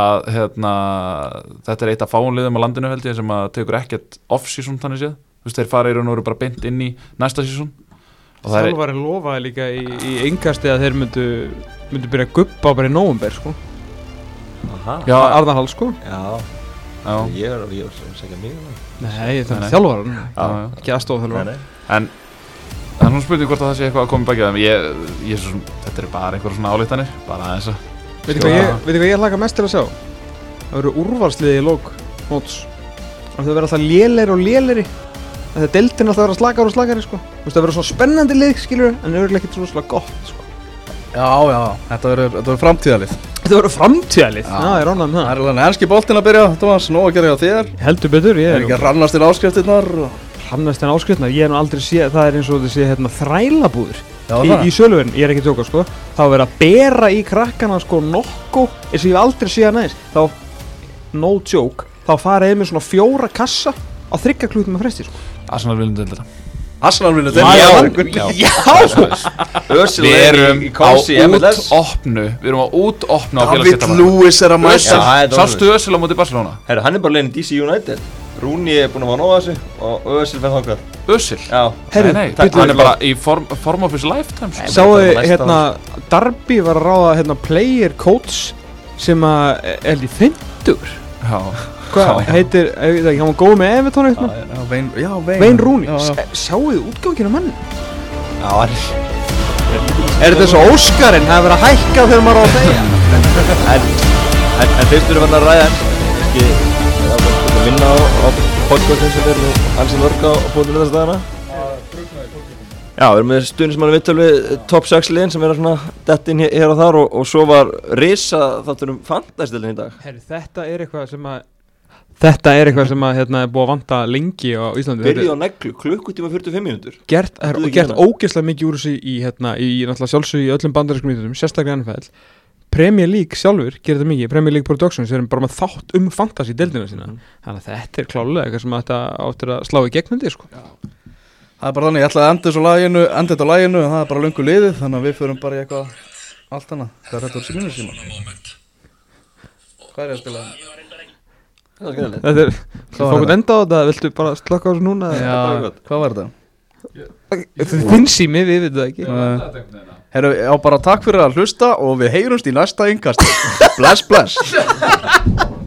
að hérna, þetta er eitt af fáunliðum á landinu held ég sem að tekur ekkert off-season þannig séð. Þú veist, þeir fara í raun og veru bara beint inn í næsta og það er, lofaði líka í, í yngasti að þeir myndu myndu byrja að guppa bara í nóvumber sko. Aha. já, Arðarhald sko. Já, ég er ég er að segja mig Nei, Nei, það er já. ekki aðstofþjálfara nei. en það er svona spurning hvort að það sé eitthvað að koma í baki þeim. Ég, ég er svo sem, þetta er bara einhverja svona álítanir bara aðeins að Veitir hvað, ég- ég hlaka mest til að sjá? Það verður úrvarsliði í lók móts. Og það verður alltaf léleiri og léleiri Þetta deildin alltaf verður slakar og slakari sko. Þú veist það verður svona spennandi lið skilur en það verður ekkert svo svolítið gott sko Já, já, þetta verður, þetta verður framtíðalið Þetta verður framtíðalið Já. Ég ránaði með Það. Það er alveg ennski boltinn að byrja, Thomas, nóg að gera hjá þér. Heldur betur, ég Það er er ekki að rannast til áskriftirnar og... Hannast en áskriftnar, ég er nú aldrei séð Það er eins og þetta sé hérna þrælabúður Já, í, það. í söluverðin, ég er ekki að tjóka sko. Þá er verið að bera í krakkana sko nokko eins og ég hef aldrei séð næst þá, no joke þá fara eða með svona fjóra kassa á þryggja klútum með fresti sko Arsenal vinur Já, já. Ösil Við er erum í, í á útopnu Við erum á útopnu á David Lewis er að mæta. Sástu Ösil á móti Barcelona? Herru, hann er bara leiðin í DC United. Rúni er búin að fá nóga þessu og Ösil fær þangað. Ösil? Já, Herru, Nei, nei, bíddu, hann er bara í form, form of his lifetime sko. Sáu hérna Darby var að ráða hérna player coach sem að er í fyndur hvað heitir, ég veit ekki, hann var góð með Evertón eitthvað? Já, Vein, Rúni, Já, já. sjáu þið útgákina mann er er þetta svo Óskarinn, það er verið að hækka þegar maður á að segja. En, fyrst við erum að ræða Ekki, það er að vinna á, á podcastin sem er nú ansið mörg á búinu þess dagana Já, við erum með stuðnismann vittöl við top 6 liðin sem er að svona dett inn hér, og þar og, og svo var risa þáttur um fantastildin í dag. Herri, þetta er eitthvað sem að Þetta er eitthvað sem að hérna, er búið að vanta lengi á Íslandi. Þetta á neglu, klukkutíma 45 mínútur. Er gert, er, er gert ekki ógeðslega mikið úr þessu í, hérna, í náttúrulega sjálfsög í öllum bandarískum íþjóðum sérstaklega NFL Premier League sjálfur gerir þetta mikið. Premier League Productions er bara með þátt um fantasy deildina sína Þannig að þetta er klálega eitthvað sem þetta áttur að slá í því sko. Það er bara þannig, ég ætlaði að enda þessu laginu, enda þetta á laginu en það er bara löngu liðið, þannig að við förum bara í eitthvað allt annað. Það er þetta úr síminu síma. Hvað er ég að spila? Það Þetta er, þetta? enda á þetta, viltu bara slaka á þessu núna? Já, gott. hvað var þetta? Þetta er þinn sími, við veitum það ekki Herru, já bara takk fyrir að hlusta og við heyrumst í næsta yngast. bless, bless. [laughs]